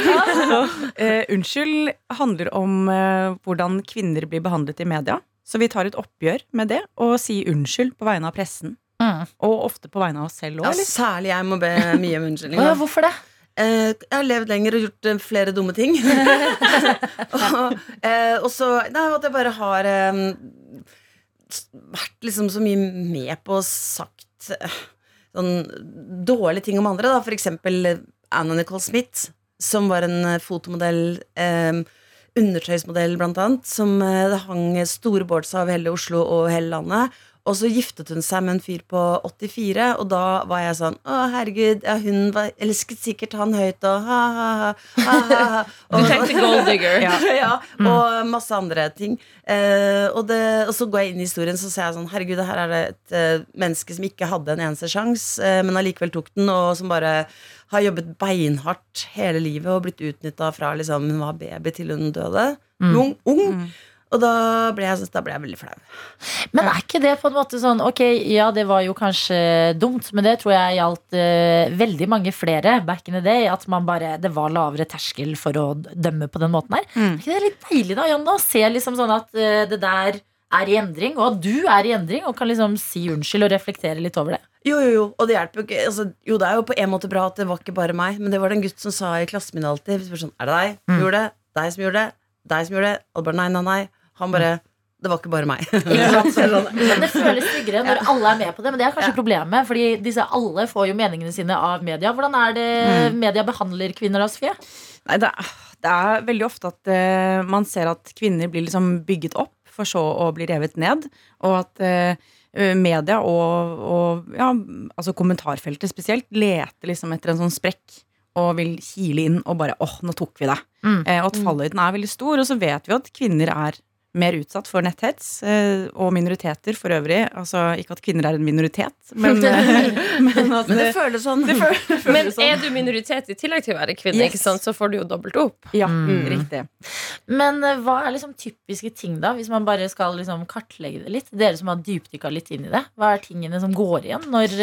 Uh, unnskyld handler om uh, hvordan kvinner blir behandlet i media. Så vi tar et oppgjør med det og sier unnskyld på vegne av pressen. Mm. Og ofte på vegne av oss selv Ja, særlig jeg må be mye om unnskyldning. Ja, hvorfor det? Eh, jeg har levd lenger og gjort eh, flere dumme ting. og, eh, og så Nei, at jeg bare har eh, vært liksom så mye med på og sagt eh, sånn dårlige ting om andre. Da. For eksempel Anna Nicole Smith, som var en eh, fotomodell. Eh, undertøysmodell, blant annet, som eh, det hang store boards av hele Oslo og hele landet. Og så giftet hun seg med en fyr på 84, og da var jeg sånn Å, herregud, ja, hun var, elsket sikkert han høyt, og ha, ha, ha, ha, ha, ha. Du tenkte gold digger. Ja, ja og masse andre ting. Eh, og, det, og så går jeg inn i historien Så ser jeg sånn Herregud, her er det et eh, menneske som ikke hadde en eneste sjanse, eh, men allikevel tok den, og som bare har jobbet beinhardt hele livet og blitt utnytta fra liksom, hun var baby til hun døde. Ung. ung. Og da ble, jeg, da ble jeg veldig flau. Men er ikke det på en måte sånn Ok, ja, det var jo kanskje dumt, men det tror jeg gjaldt uh, veldig mange flere back in the day. At man bare, det var lavere terskel for å dømme på den måten her. Er ikke det litt deilig, da, Janne, å se liksom sånn at uh, det der er i endring, og at du er i endring, og kan liksom si unnskyld og reflektere litt over det? Jo, jo, jo, og det hjelper jo ikke altså, Jo, det er jo på en måte bra at det var ikke bare meg, men det var det en gutt som sa i klassen min alltid. Sånn, Er det deg som Mm. gjorde det? Deg som gjorde det? Deg som gjorde det? Albert, nei, nei, nei. Han bare Det var ikke bare meg. Ikke det føles tryggere når alle er med på det. Men det er kanskje problemet, fordi disse alle får jo meningene sine av media. Hvordan er det media behandler kvinner, da, Sofie? Nei, det, er- det er veldig ofte at uh, man ser at kvinner blir liksom bygget opp, for så å bli revet ned. Og at uh, media og, og ja, altså kommentarfeltet spesielt leter liksom etter en sånn sprekk. Og vil kile inn og bare åh, nå tok vi det. Mm. Eh, og at fallhøyden er veldig stor. Og så vet vi at kvinner er mer utsatt for netthets, eh, og minoriteter for øvrig. Altså ikke at kvinner er en minoritet, men, eh, men at Men det føles sånn. det føles, det føles Men sånn. er du minoritet i tillegg til å være kvinne, Yes. ikke sant, så får du jo dobbelt opp. Ja, Mm. riktig. Men eh, hva er liksom typiske ting, da? Hvis man bare skal liksom kartlegge det litt. Dere som har dypdykka litt inn i det. Hva er tingene som går igjen når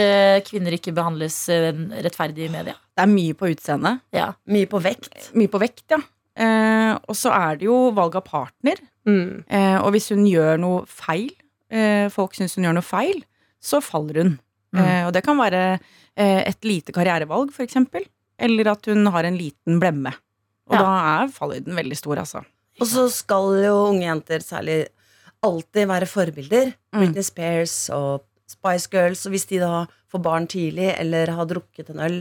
kvinner ikke behandles eh, rettferdig i media? Det er mye på utseendet. Ja. Mye på vekt. Mye på vekt, ja. Eh, og så er det jo valg av partner. Mm. Eh, og hvis hun gjør noe feil, eh, folk syns hun gjør noe feil, så faller hun. Mm. Eh, og det kan være eh, et lite karrierevalg, for eksempel. Eller at hun har en liten blemme. Og Ja. da er fallhøyden veldig stor, altså. Og så skal jo unge jenter særlig alltid være forbilder. Mm. Britney Spears og Spice Girls. Og hvis de da får barn tidlig eller har drukket en øl,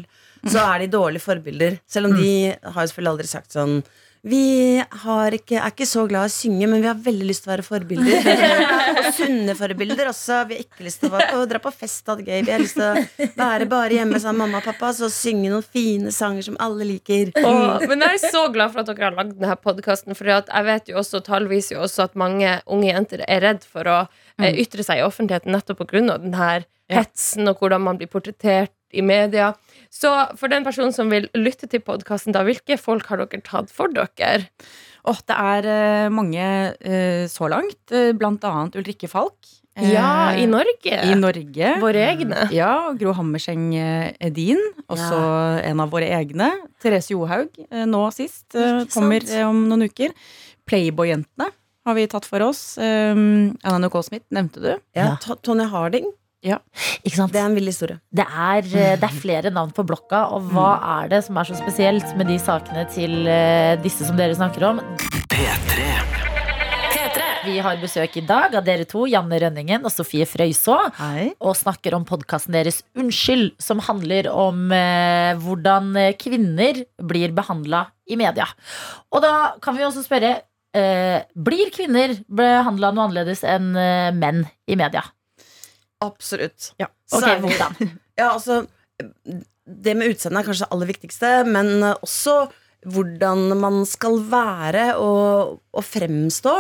så er de dårlige forbilder. Selv om de har jo selvfølgelig aldri sagt sånn vi har ikke, er ikke så glad i å synge, men vi har veldig lyst til å være forbilder. og sunne forbilder også. Vi har ikke lyst til å, å dra på fest og ha det gøy. Vi har lyst til å være bare hjemme sammen med mamma og pappa og synge noen fine sanger som alle liker. Åh, men jeg er så glad for at dere har lagd denne podkasten. For jeg vet jo også, tall viser jo også at mange unge jenter er redd for å eh, ytre seg i offentligheten nettopp pga. denne hetsen og hvordan man blir portrettert i media. Så for den personen som vil lytte til podkasten, da, hvilke folk har dere tatt for dere? Åh, det er eh, mange eh, så langt. eh, blant annet Ulrikke Falk. Ja, i Norge. I Norge. Våre egne. Ja, Gro Hammerseng Edin. Også en av våre egne. Therese Johaug, nå sist. Kommer om noen uker. Playboy-jentene. har vi tatt for oss. Um, Anna Nicole Smith nevnte du. Ja, To- Tonje Harding. Ja. Ikke sant? Det er en vill historie. Det er, eh, det er flere navn på blokka, og hva er det som er så spesielt med de sakene til eh, disse som dere snakker om? Vi har besøk i dag av dere to, Janne Rønningen og Sofie Frøyså. Og snakker om podkasten deres Unnskyld, som handler om eh, hvordan eh, kvinner blir behandla i media. Og da kan vi også spørre eh, Blir kvinner behandla noe annerledes enn eh, menn i media? Absolutt. Ja. Okay, hvordan? Ja, altså Det med utseendet er kanskje det aller viktigste, men også hvordan man skal være og, og fremstå.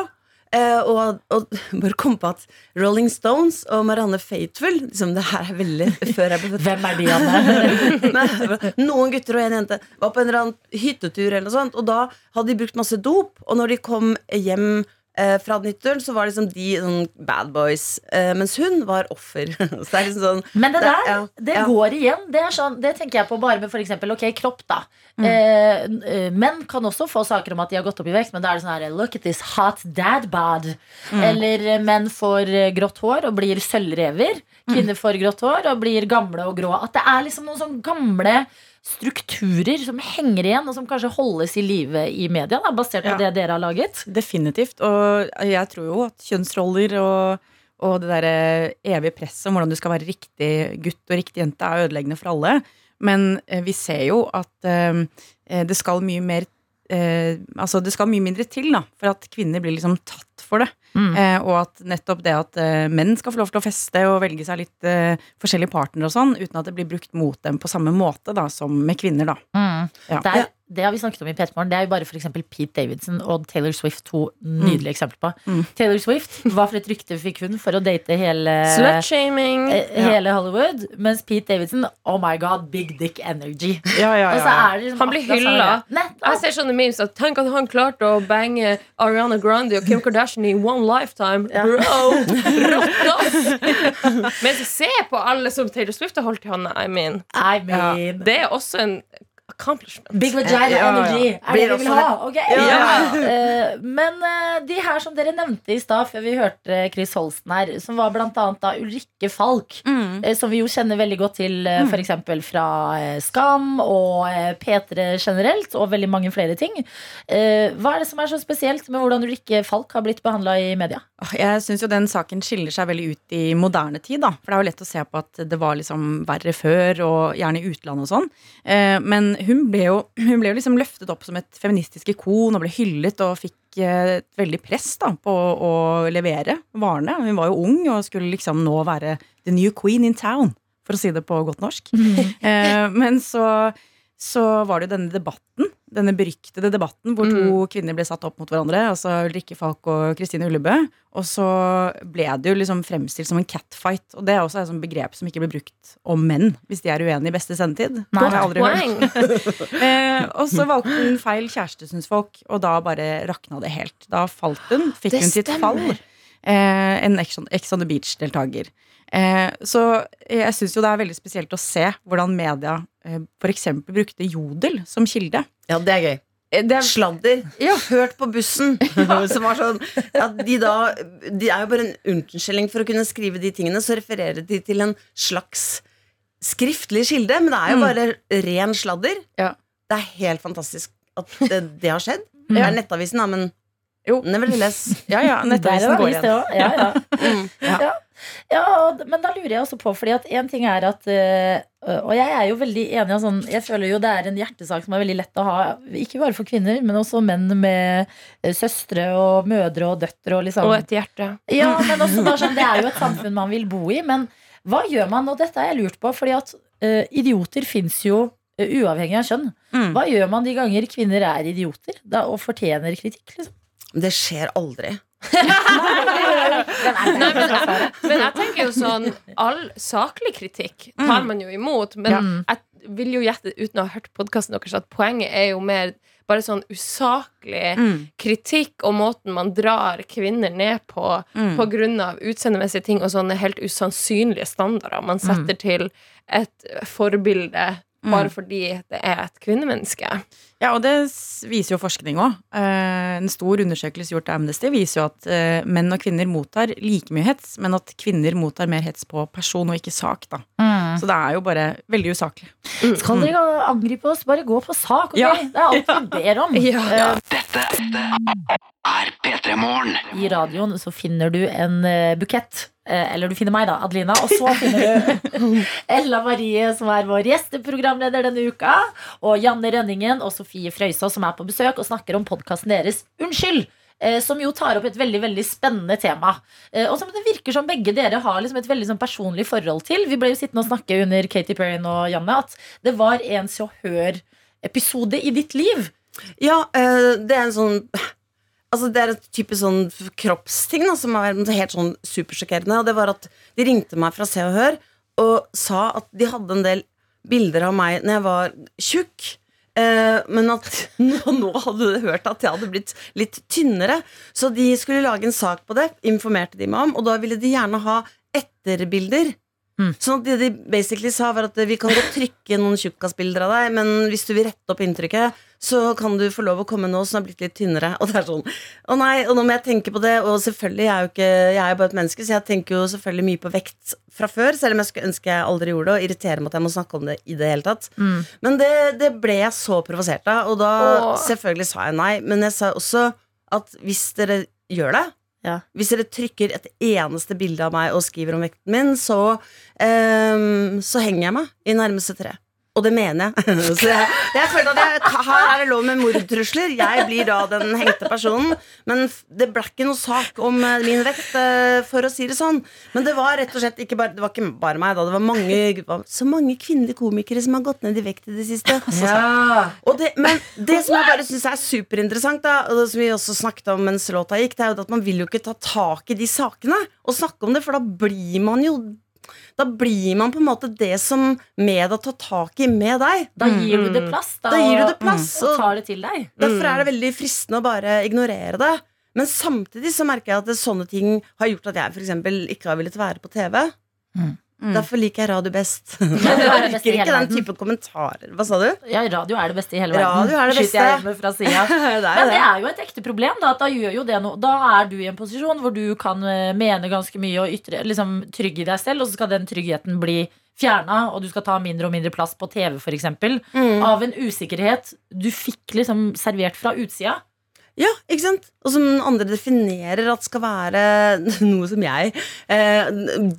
Eh, og, og bare kom på at Rolling Stones og Marianne Faithfull liksom, Det her er veldig før jeg ble født. Hvem er de, Anne? Noen gutter og en jente var på en eller annen hyttetur, eller noe sånt, og da hadde de brukt masse dop. Og når de kom hjem eh, fra den så var liksom de sånn bad boys, eh, mens hun var offer. så det er liksom sånn Men det der, ja, det ja. går igjen. Det, sånn, det tenker jeg på bare med eksempel, ok, kropp, da. Mm. Eh, eh, menn kan også få saker om at de har gått opp i vekt, men da er det sånn her Look at this hot dad bod. Mm. Eller eh, menn får eh, grått hår og blir sølvrever. Mm. Kvinner får grått hår og blir gamle og grå. At det er liksom noen sånn gamle strukturer som henger igjen, og som kanskje holdes i live i media, da, basert på Ja. det dere har laget. Definitivt. Og jeg tror jo at kjønnsroller og, og det derre evige presset om hvordan du skal være riktig gutt og riktig jente, er ødeleggende for alle. Men eh, vi ser jo at eh, det skal mye mer eh, Altså det skal mye mindre til da, for at kvinner blir liksom tatt for det. Mm. Eh, og at nettopp det at eh, menn skal få lov til å feste og velge seg litt eh, forskjellige partnere og sånn, uten at det blir brukt mot dem på samme måte da, som med kvinner, da. Mm. Ja. Det, er, det har vi snakket om i P3 Morgen. Det er jo bare for eksempel Pete Davidson og Taylor Swift to nydelige eksempler på. Mm. Taylor Swift, hva for et rykte fikk hun for å date hele Slutshaming. Hele Hele Hollywood. Mens Pete Davidson, oh my god, big dick energy. Ja, ja, Og så er det liksom Han blir hylla. Jeg ser sånne memes at Tenk at han klarte å bange Ariana Grande og Kim Kardashian i one lifetime. Bro! Rått, ass! Men se på alle som Taylor Swift har holdt i hånda. I mean, I mean det er også en accomplishment. Big vagina Ja, ja. energy. Er det vi vil ha? Okay. Ja. Eh, men uh, de her som dere nevnte i stad, før vi hørte Chris Holsten her, som var blant annet da Ulrikke Falk, Mm. uh, som vi jo kjenner veldig godt til uh, f.eks. fra Skam og eh, P3 generelt, og veldig mange flere ting. Eh, hva er det som er så spesielt med hvordan Ulrikke Falk har blitt behandla i media? Jeg syns jo den saken skiller seg veldig ut i moderne tid, da. For det er jo lett å se på at det var liksom verre før, og gjerne i utlandet og sånn. Eh, men hun ble, jo, hun ble jo liksom løftet opp som et feministisk ikon og ble hyllet og fikk eh, et veldig press da på å levere varene. Hun var jo ung og skulle liksom nå være the new queen in town, for å si det på godt norsk. Eh, men så, så var det jo denne debatten, denne beryktede debatten, hvor to kvinner ble satt opp mot hverandre, altså Ulrikke Falk og Kristine Ullebø. Og så ble det jo liksom fremstilt som en catfight, og det er også et sånt begrep som ikke blir brukt om menn, hvis de er uenige i beste sendetid. Det har jeg aldri hørt. eh, og så valgte hun feil kjæreste, syns folk, og da bare rakna det helt. Da falt hun, fikk Det hun sitt fall. Eh, en Ex on the Beach-deltaker. Eh, så jeg syns jo det er veldig spesielt å se hvordan media eh, f.eks. brukte jodel som kilde. Ja, det er gøy. Sladder. Hørt på bussen. Som var sånn ja, de, da, de er jo bare en unnskyldning for å kunne skrive de tingene, så refererer de til en slags skriftlig kilde, men det er jo Mm. bare ren sladder. Ja. Det er helt fantastisk at det, det har skjedd. Mm. Det er Nettavisen, da, men Jo. nevertheless. Ja, ja, Nettavisen er går igjen. Ja, ja. Mm. Ja. Ja, men da lurer jeg også på, fordi at en ting er at øh, Og jeg er jo veldig enig i sånn, Jeg føler jo det er en hjertesak som er veldig lett å ha, ikke bare for kvinner, men også menn med øh, søstre og mødre og døtre og liksom Og et hjerte. Ja, men også bare sånn, Det er jo et samfunn man vil bo i, men hva gjør man? Og dette har jeg lurt på, fordi at uh, idioter fins jo uh, uavhengig av kjønn. Mm. Hva gjør man de ganger kvinner er idioter da, og fortjener kritikk? liksom? Det skjer aldri. Nei, men, jeg, men jeg tenker jo sånn All saklig kritikk tar man jo imot. Men Ja. jeg vil jo gjette, uten å ha hørt podkasten deres, at poenget er jo mer bare sånn usaklig Mm. kritikk og måten man drar kvinner ned på Mm. av utseendemessige ting og sånne helt usannsynlige standarder man setter til et forbilde bare fordi det er et kvinnemenneske. Ja, og det viser jo forskning òg. En stor undersøkelse gjort av Amnesty viser jo at eh, menn og kvinner mottar like mye hets, men at kvinner mottar mer hets på person og ikke sak. da. Mm. Så det er jo bare veldig usaklig. Skal dere angripe oss, bare gå på sak, ok? Ja. Det er alt vi ber om. Ja, ja. dette er P3 Morgen. I radioen så finner du en eh, bukett. Eh, Eller du finner meg, da, Adelina. Og så finner du Ella Marie, som er vår gjesteprogramleder denne uka. Og Janne Rønningen og Sofie Frøysaa, som er på besøk og snakker om podkasten deres Unnskyld. eh, Som jo tar opp et veldig veldig spennende tema. Eh, Og som det virker som begge dere har liksom et veldig sånn personlig forhold til. Vi ble jo sittende og snakke under Katy Perry og Janne at det var en Se og Hør-episode i ditt liv. Ja, eh, det er en sånn Altså Det er en type sånn kroppsting da, som er helt sånn supersjokkerende. Og det var at de ringte meg fra Se og Hør og sa at de hadde en del bilder av meg når jeg var tjukk. Eh, men at nå, nå hadde de hørt at jeg hadde blitt litt tynnere. Så de skulle lage en sak på det, informerte de meg om, og da ville de gjerne ha etterbilder. Sånn at det de basically sa var at vi kan godt trykke noen tjukkasbilder av deg, men hvis du vil rette opp inntrykket, så kan du få lov å komme nå som har blitt litt tynnere. Og det er sånn, å nei, og nå må jeg tenke på det, og selvfølgelig, jeg er jo ikke, jeg er bare et menneske, så jeg tenker jo selvfølgelig mye på vekt fra før, selv om jeg skulle ønske jeg aldri gjorde det, og irriterer meg at jeg må snakke om det i det hele tatt. Men det, det ble jeg så provosert av, og da Åh. selvfølgelig sa jeg nei, men jeg sa også at hvis dere gjør det, hvis dere trykker et eneste bilde av meg og skriver om vekten min, så, um, så henger jeg meg i nærmeste tre. Og det mener jeg. Så jeg, jeg følte at jeg, her er det lov med mordtrusler. Jeg blir da den hengte personen. Men det ble ikke noe sak om eh, min vekt, eh, for å si det sånn. Men det var rett og slett ikke bare, det var ikke bare meg. da Det var mange, det var så mange kvinnelige komikere som har gått ned i vekt i det siste. Og det, men det som jeg bare syns er superinteressant, da, og det som vi også snakket om mens låta gikk, det er jo at man vil jo ikke ta tak i de sakene og snakke om det, for da blir man jo da blir man på en måte det som media tar tak i med deg. Da gir du det plass, da, Da gir du det plass og tar det til deg. Derfor er det veldig fristende å bare ignorere det. Men samtidig så merker jeg at det, sånne ting har gjort at jeg for eksempel ikke har villet være på TV. Derfor liker jeg radio best. jeg er liker ikke den verden. type kommentarer. Hva sa du? Ja, radio er det beste i hele verden. Radio er det beste. jeg med fra sida. Det Men det er jo et ekte problem. Da, da gjør jo det no Da er du i en posisjon hvor du kan eh, mene ganske mye og ytre, liksom, trygge deg selv, og så skal den tryggheten bli fjerna, og du skal ta mindre og mindre plass på TV, f.eks. Mm. Av en usikkerhet du fikk liksom servert fra utsida. Ja, ikke sant? Og som andre definerer at skal være noe som jeg eh,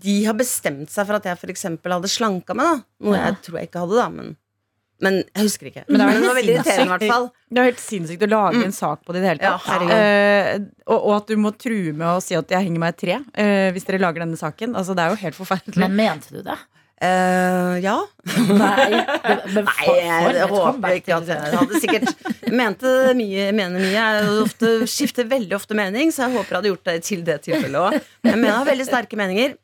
De har bestemt seg for at jeg f.eks. hadde slanka meg, da. Noe Ja. jeg tror jeg ikke hadde, da. Men, men jeg husker ikke. Men det, er det var veldig irriterende, i hvert fall. Det er helt sinnssykt å lage Mm. en sak på det i det hele tatt. Ja, Eh, og, og at du må true med å si at jeg henger meg i et tre eh, hvis dere lager denne saken. Altså, det er jo helt forferdelig. Men mente du det? Eh, ja. Nei, men- men jeg, håper ikke at jeg hadde sikkert mente mye, mener mye. Jeg ofte, skifter veldig ofte mening, så jeg håper jeg hadde gjort det til det tilfellet òg. Jeg jeg har veldig sterke meninger.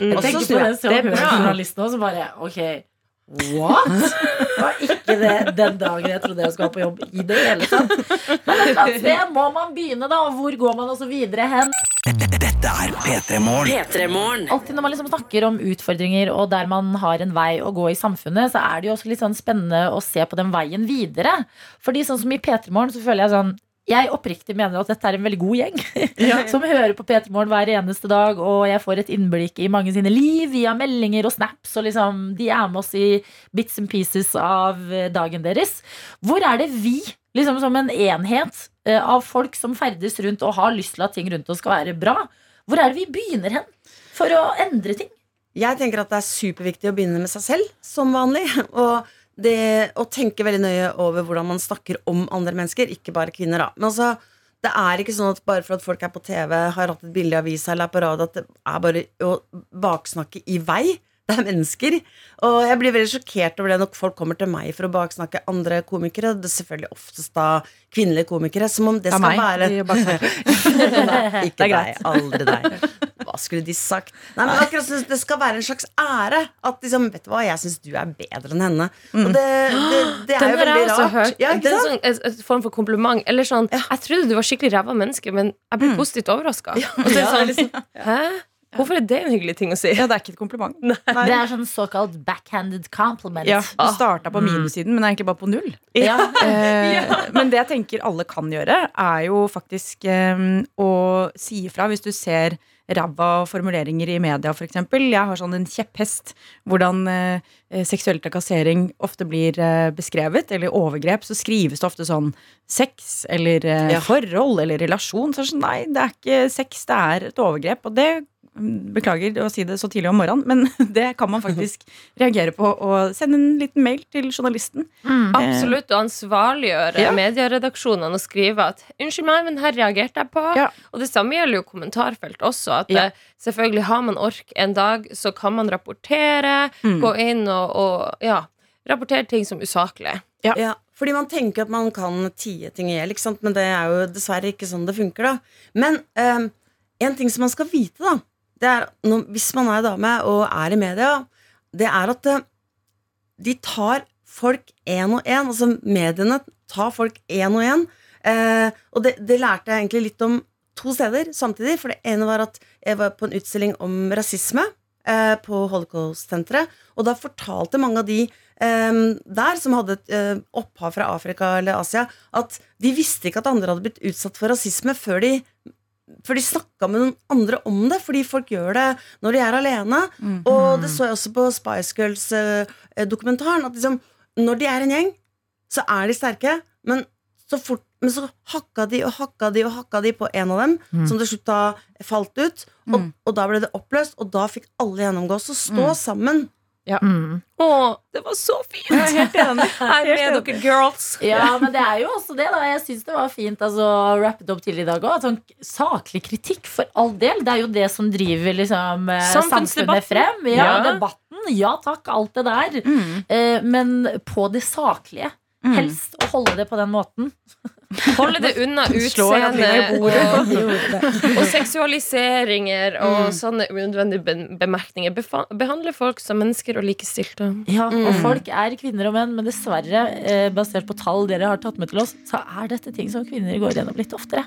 Jeg Også tenker på den Hør-journalisten og så bare Ok, what? Det var ikke det den dagen jeg trodde jeg skulle ha på jobb i det hele tatt. Men et eller annet sted må man begynne, da. Og hvor går man også videre hen? Dette er P3 Morgen. Alltid når man liksom snakker om utfordringer og der man har en vei å gå i samfunnet, så er det jo også litt sånn spennende å se på den veien videre. Fordi sånn som i P3 Morgen så føler jeg sånn jeg oppriktig mener at dette er en veldig god gjeng. Som hører på P3 Morgen hver eneste dag, og jeg får et innblikk i mange sine liv via meldinger og snaps. Og liksom, de er med oss i bits and pieces av eh, dagen deres. Hvor er det vi, liksom som en enhet eh, av folk som ferdes rundt og har lyst til at ting rundt oss skal være bra, hvor er det vi begynner hen for å endre ting? Jeg tenker at det er superviktig å begynne med seg selv, som vanlig. Og det å tenke veldig nøye over hvordan man snakker om andre mennesker, ikke bare kvinner. da Men altså, det er ikke sånn at bare for at folk er på TV, har hatt et bilde i avisa eller er på radio, at det er bare å baksnakke i vei. Det er mennesker. Og jeg blir veldig sjokkert over det når folk kommer til meg for å baksnakke andre komikere. Det er selvfølgelig oftest da kvinnelige komikere. Som om det Det skal være. Nei, ikke deg. Aldri deg. Hva skulle de sagt? Nei, men akkurat som Det skal være en slags ære. At liksom, vet du hva, jeg syns du er bedre enn henne. Og det, det, det er Den jo har jeg veldig rart. hørt. Ja, det er en sånn, en, en form for kompliment. Eller sånn Jeg trodde du var skikkelig ræva menneske, men jeg ble positivt overraska. Ja, så er sånn Hæ? Hvorfor er det en hyggelig ting å si? Ja, det er ikke et kompliment. Det er sånn såkalt backhanded compliment. Ja, Du starta på Mm. minussiden, men er egentlig bare på null. Ja. Eh, men det jeg tenker alle kan gjøre, er jo faktisk eh, å si ifra hvis du ser ræva formuleringer i media, f.eks. Jeg har sånn en kjepphest hvordan eh, seksuell trakassering ofte blir eh, beskrevet, eller overgrep. Så skrives det ofte sånn sex eller eh, Ja. forhold eller relasjon. Så er det sånn, nei, det er ikke sex, det er et overgrep. Og det Beklager å si det så tidlig om morgenen, men det kan man faktisk reagere på og sende en liten mail til journalisten. Absolutt, og ansvarliggjøre Ja. medieredaksjonene og skrive at 'unnskyld meg, men her reagerte jeg på'. Ja. Og det samme gjelder jo kommentarfelt også. At Ja. eh, selvfølgelig har man ork en dag, så kan man rapportere, Mm. gå inn og, og ja, rapportere ting som usaklig. Ja. fordi man tenker at man kan tie ting i hjel, men det er jo dessverre ikke sånn det funker. da Men um, en ting som man skal vite, da er når, Hvis man er dame og er i media, det er at eh, de tar folk én og én. Altså mediene tar folk én og én. Eh, og det, det lærte jeg egentlig litt om to steder samtidig. For det ene var at jeg var på en utstilling om rasisme eh, på Holocaust-senteret. Og da fortalte mange av de eh, der som hadde et eh, opphav fra Afrika eller Asia, at de visste ikke at andre hadde blitt utsatt for rasisme før de før de snakka med noen andre om det, fordi folk gjør det når de er alene. Og det så jeg også på Spice Girls-dokumentaren. At liksom, når de er en gjeng, så er de sterke, men så, fort, men så hakka de og hakka de og hakka de på en av dem, Mm. som til slutt da falt ut. Og, og da ble det oppløst, og da fikk alle gjennomgå. Så stå Mm. Sammen. Mm. Å, det var så fint! Jeg er helt enig. Jeg er med dere girls. Ja, men det er jo også det, da. Jeg syns det var fint altså, å rappe det opp til i dag òg. Sånn saklig kritikk, for all del. Det er jo det som driver liksom, eh, samfunnet frem. Ja, Ja. debatten. Ja takk, alt det der. Eh, men på det saklige. Mm. Helst å holde det på den måten. Holde det unna utseende og, og seksualiseringer og Mm. sånne unødvendige be- bemerkninger. Befa behandle folk som mennesker og likestilte. Ja, og Mm. folk er kvinner og menn, men dessverre, eh, basert på tall dere har tatt med til oss, så er dette ting som kvinner går gjennom litt oftere.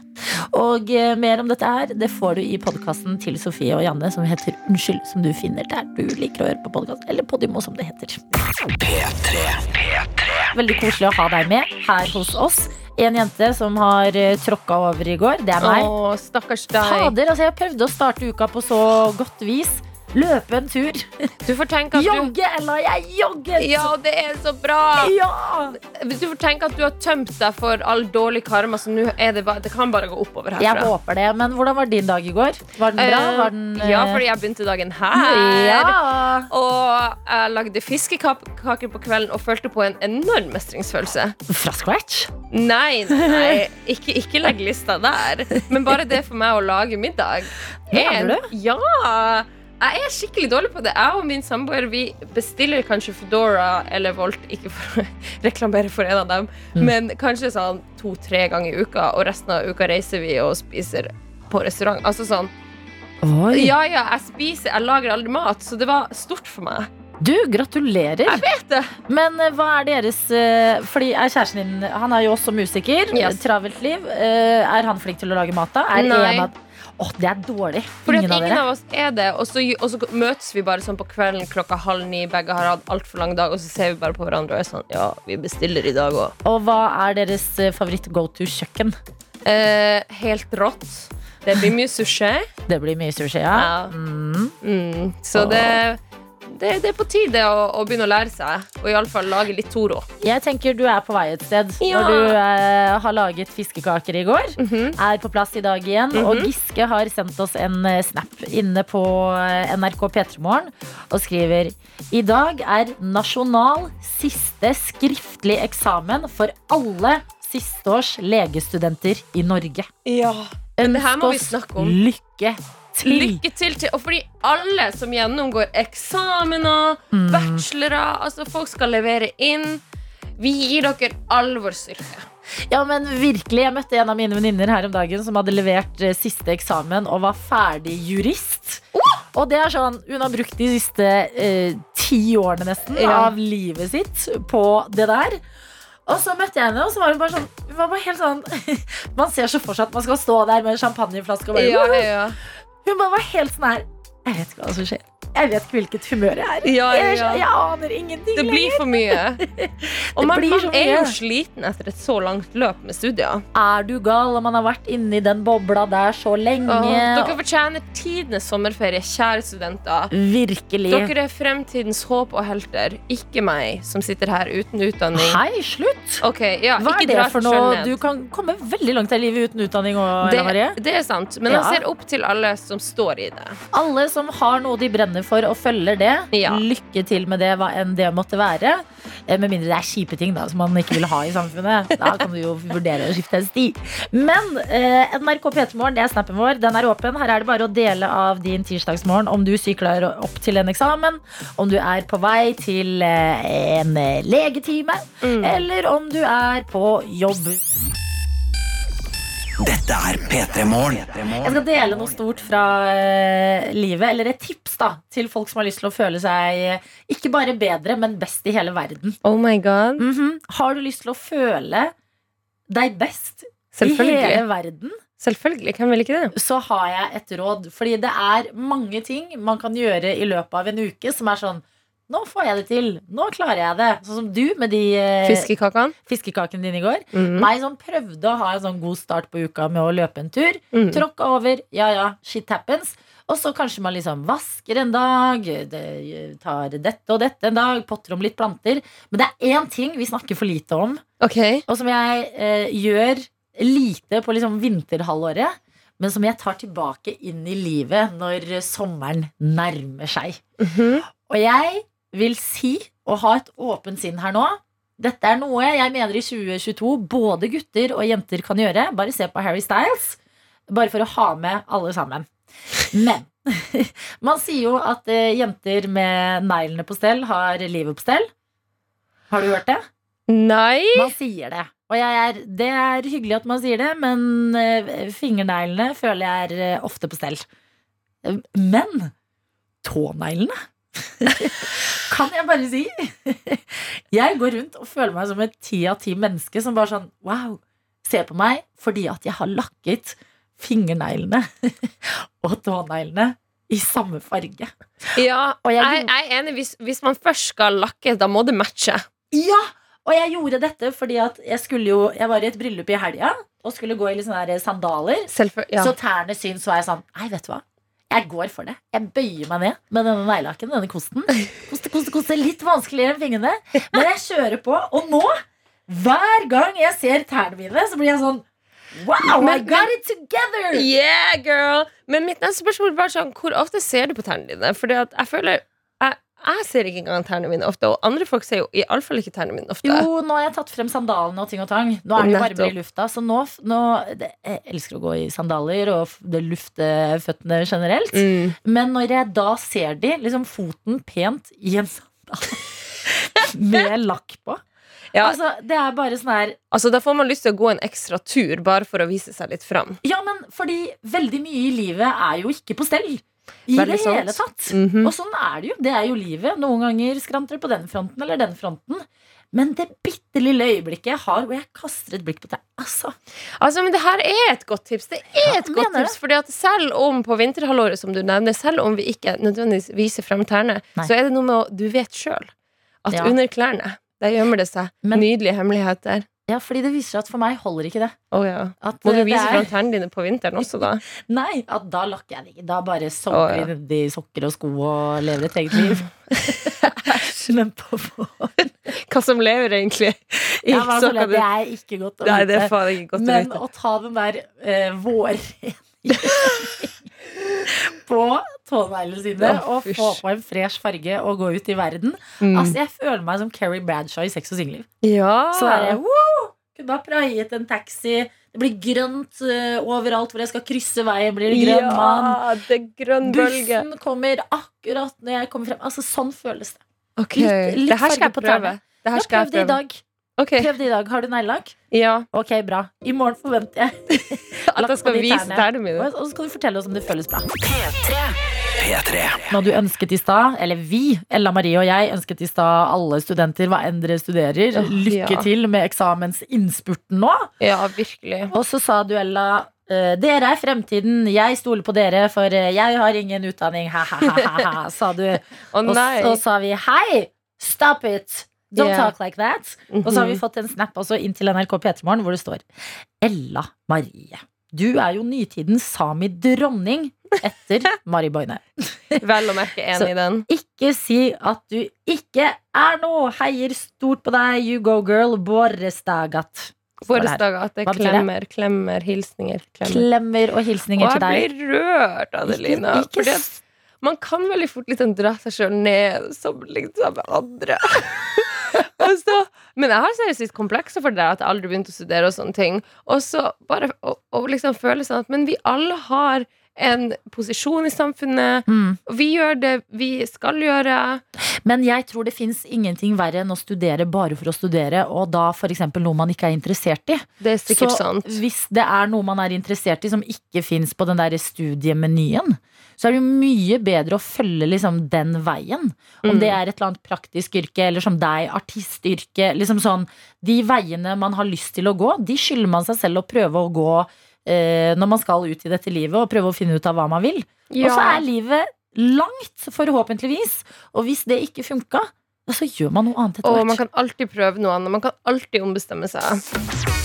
Og eh, mer om dette her, det får du i podkasten til Sofie og Janne som heter Unnskyld, som du finner der du liker å høre på podkast, eller Podimo, som det heter. Veldig koselig å ha deg med her hos oss. En jente som har uh, tråkka over i går, det er meg. Å, stakkars deg. Fader, altså jeg prøvde å starte uka på så godt vis. Løpe en tur. Du får tenke at du eller Jeg jogget! Ja, det er så bra! Ja! Du får tenke at du har tømt deg for all dårlig karma, så det bare Det kan bare gå oppover herfra. Jeg håper det. Men hvordan var din dag i går? Var den bra? Uh, Var den, uh... Ja, fordi jeg begynte dagen her. Ja. Og jeg lagde fiskekaker på kvelden og følte på en enorm mestringsfølelse. Fra scratch? Nei, nei, ikke, ikke legg lista der. Men bare det for meg å lage middag. En- Ja! Jeg er skikkelig dårlig på det. Jeg og min samboer vi bestiller kanskje Foodora eller Volt, ikke for å reklamere for en av dem, Mm. men kanskje sånn to-tre ganger i uka, og resten av uka reiser vi og spiser på restaurant. Altså sånn Oi. Ja, ja, jeg spiser, jeg lager aldri mat, så det var stort for meg. Du, gratulerer. Jeg vet det. Men uh, hva er deres uh, Fordi er kjæresten din Han er jo også musiker. Yes. Travelt liv. Uh, er han flink til å lage mat, da? Er Nei. en av Åh, det er dårlig. Fordi ingen at av av oss er det, og så, og så møtes vi bare sånn på kvelden klokka halv ni. Begge har hatt altfor lang dag, og så ser vi bare på hverandre og er sånn Ja, vi bestiller i dag òg. Og hva er deres eh, favoritt go to kjøkken? Eh, helt rått. Det blir mye sushi. Det blir mye sushi, ja. Ja. Mm. Mm, så det, det, det er på tide å, å begynne å lære seg, og iallfall lage litt Toro. Jeg tenker du er på vei et sted. Ja. Når du eh, har laget fiskekaker i går, Mhm. er på plass i dag igjen. Og Giske har sendt oss en eh, snap inne på eh, NRK P3morgen og skriver I dag er nasjonal siste skriftlig eksamen for alle sisteårs legestudenter i Norge. Ja. Men det her må vi snakke om. lykke til. Lykke til til Og fordi alle som gjennomgår eksamener, Mm. bachelorer Altså, folk skal levere inn. Vi gir dere all vår styrke. Ja, men virkelig, Jeg møtte en av mine venninner her om dagen som hadde levert eh, siste eksamen og var ferdig jurist. Og det er sånn, Hun har brukt de siste eh, ti årene nesten Ja. av livet sitt på det der. Og så møtte jeg henne, og så var hun bare sånn, hun var bare helt sånn Man ser så for seg at man skal stå der med en champagneflaske og bare ja, ja. Hun bare var helt sånn her Jeg vet ikke hva som skjer. Jeg vet ikke hvilket humør jeg er. Ja, ja, ja. jeg aner ingenting Det blir for mye. Og man, man er jo sliten etter et så langt løp med studier. Er du gal om man har vært inni den bobla der så lenge? Åh, dere fortjener tidenes sommerferie, kjære studenter. Virkelig. Dere er fremtidens håp og helter, ikke meg som sitter her uten utdanning. Hei, slutt! Okay, ja, Hva er det for noe? Du kan komme veldig langt i livet uten utdanning. Og, det, det er sant, men jeg ser opp til alle som står i det. Alle som har noe de brenner for og følger det, lykke til med det, hva enn det måtte være. Eh, Med mindre det er kjipe ting da, som man ikke vil ha i samfunnet. Da kan du jo vurdere å skifte en sti. Men eh, NRK P3morgen, det er snappen vår. Den er åpen. Her er det bare å dele av din tirsdagsmorgen om du sykler opp til en eksamen, om du er på vei til eh, en legetime, legetime, eller om du er på jobb. Dette er P3 Morgen. Jeg skal dele noe stort fra uh, livet, eller et tips da, til folk som har lyst til å føle seg eh, ikke bare bedre, men best i hele verden. Oh my god Mhm. Har du lyst til å føle deg best i hele verden? Selvfølgelig, hvem vil ikke det? Så har jeg et råd, fordi det er mange ting man kan gjøre i løpet av en uke som er sånn nå får jeg det til. Nå klarer jeg det. Sånn som du med de eh, Fiskekakene? fiskekakene dine i går. Mm. Meg som prøvde å ha en sånn god start på uka med å løpe en tur. Mm. Tråkka over. Ja ja, shit happens. Og så kanskje man liksom vasker en dag, det tar dette og dette en dag, potter om litt planter. Men det er én ting vi snakker for lite om, og som jeg eh, gjør lite på liksom vinterhalvåret. Men som jeg tar tilbake inn i livet når sommeren nærmer seg. Og jeg vil si, og ha et åpent sinn her nå Dette er noe jeg mener i 2022 både gutter og jenter kan gjøre. Bare se på Harry Styles. Bare for å ha med alle sammen. Men man sier jo at eh, jenter med neglene på stell har livet på stell. Har du hørt det? Nei. Man sier det. Og jeg er, det er hyggelig at man sier det, men eh, fingerneglene føler jeg er eh, ofte på stell. Men tåneglene kan jeg bare si. Jeg går rundt og føler meg som et ti av ti menneske som bare sånn wow, se på meg fordi at jeg har lakket fingerneglene og tåneglene i samme farge. Ja, Og jeg, jeg- er enig. Hvis, hvis man først skal lakke, da må det matche. Ja! Og jeg gjorde dette fordi at jeg skulle jo Jeg var i et bryllup i helga og skulle gå i litt sånne sandaler. sandaler. ja. Så tærne syns, så var jeg sånn Nei, vet du hva? Jeg går for det. Jeg bøyer meg ned med denne neglelakken, denne kosten. Koste, koste, koste. Litt vanskeligere enn fingrene. Men jeg kjører på. Og nå, hver gang jeg ser tærne mine, så blir jeg sånn Wow, I got it together! Yeah, girl! Men mitt neste spørsmål er bare sånn Hvor ofte ser du på tærne dine? Fordi at jeg føler jeg, ser ikke engang tærne mine ofte, og andre folk ser jo iallfall ikke tærne mine ofte. Jo, nå har jeg tatt frem sandalene og ting og tang. Nå er det jo varmere i lufta. Så nå, nå det, Jeg elsker å gå i sandaler og det lufte føttene generelt. Mm. Men når jeg da ser de, liksom foten pent i en sandal med lakk på Ja. Altså, det er bare sånn her Altså, Da får man lyst til å gå en ekstra tur bare for å vise seg litt fram. Ja, men fordi veldig mye i livet er jo ikke på stell. I Veldig det sant. hele tatt. -hmm. Og sånn er det jo. Det er jo livet. Noen ganger skranter det på den fronten eller den fronten. Men det bitte lille øyeblikket jeg har hvor jeg kaster et blikk på det Altså, Altså, men det her er et godt tips. Det er et ja, godt tips, tips Fordi at selv om på vinterhalvåret, som du nevner, selv om vi ikke nødvendigvis viser frem tærne, så er det noe med å Du vet sjøl at Ja. under klærne der gjemmer det seg nydelige hemmeligheter. Ja, fordi det viser seg at for meg holder ikke det. Å ja. At, Må eh, du vise er- frem tærne dine på vinteren også, da? Nei, at da lakker jeg det ikke. Da bare Å, oh, ja. nedi sokker og sko og lever et eget liv. Men på våren Hva som lever, egentlig? ja, men altså, sokkene Det er ikke godt å Nei, vite. det er faen ikke godt å Men vite. å ta den der eh, vårrengjøringen på tåneglene sine Å, og få på en fresh farge og gå ut i verden Mm. Altså, jeg føler meg som Carrie Bradshaw i Sex og singelliv. Ja. Så er jeg woo! Kunne ha praiet en taxi. Det blir grønt uh, overalt hvor jeg skal krysse veien. Blir det grønn mann. Ja, det grønn. Bussen kommer akkurat når jeg kommer frem. Altså, sånn føles det. Ok, Litt- litt det her skal jeg prøve. Det her skal jeg prøv det i dag. Ok. Prøv det i dag. Har du neglelakk? Ja. Ok, bra. I morgen forventer jeg At jeg skal vise tærne mine. Og så skal du fortelle oss om det føles bra. P3. Når du ønsket i stad, eller vi, Ella Marie og jeg, ønsket i stad alle studenter, hva enn dere studerer, lykke ja. til med eksamensinnspurten nå. Ja, virkelig. Og så sa du, Ella, eh, dere er fremtiden, jeg stoler på dere, for eh, jeg har ingen utdanning, ha-ha-ha, sa du. oh, Og så sa vi hei, stop it! Don't Yeah. talk like that. Og så har vi Mhm. fått en snap også inn til NRK P3morgen hvor det står Ella Marie. Du er jo nytidens sami-dronning etter Mari Boine. Vel å merke enig i den. ikke si at du ikke er noe. Heier stort på deg, you go girl. Borrestagat. Borrestagat. det er klemmer, klemmer, hilsninger. Klemmer. Klemmer og hilsninger Og til jeg blir rørt, Adelina. Ikke- ikke man kan veldig fort liksom dra seg sjøl ned sammenlignet seg med andre. og så, men jeg har seriøst litt komplekser for det at jeg aldri begynte å studere og sånne ting. Og så bare å, å liksom føle sånn at Men vi alle har en posisjon i samfunnet. Mm. Vi gjør det vi skal gjøre. Men jeg tror det fins ingenting verre enn å studere bare for å studere, og da f.eks. noe man ikke er interessert i. Det er sikkert så sant. hvis det er noe man er interessert i som ikke fins på den der studiemenyen, så er det jo mye bedre å følge liksom den veien. Om Mm. det er et eller annet praktisk yrke, eller som deg, artistyrke. Liksom sånn, de veiene man har lyst til å gå, de skylder man seg selv å prøve å gå eh, når man skal ut i dette livet, og prøve å finne ut av hva man vil. Ja. Og så er livet langt, forhåpentligvis. Og hvis det ikke funka, så gjør man noe annet etter hvert. Og man kan alltid prøve noe annet. Man kan alltid ombestemme seg.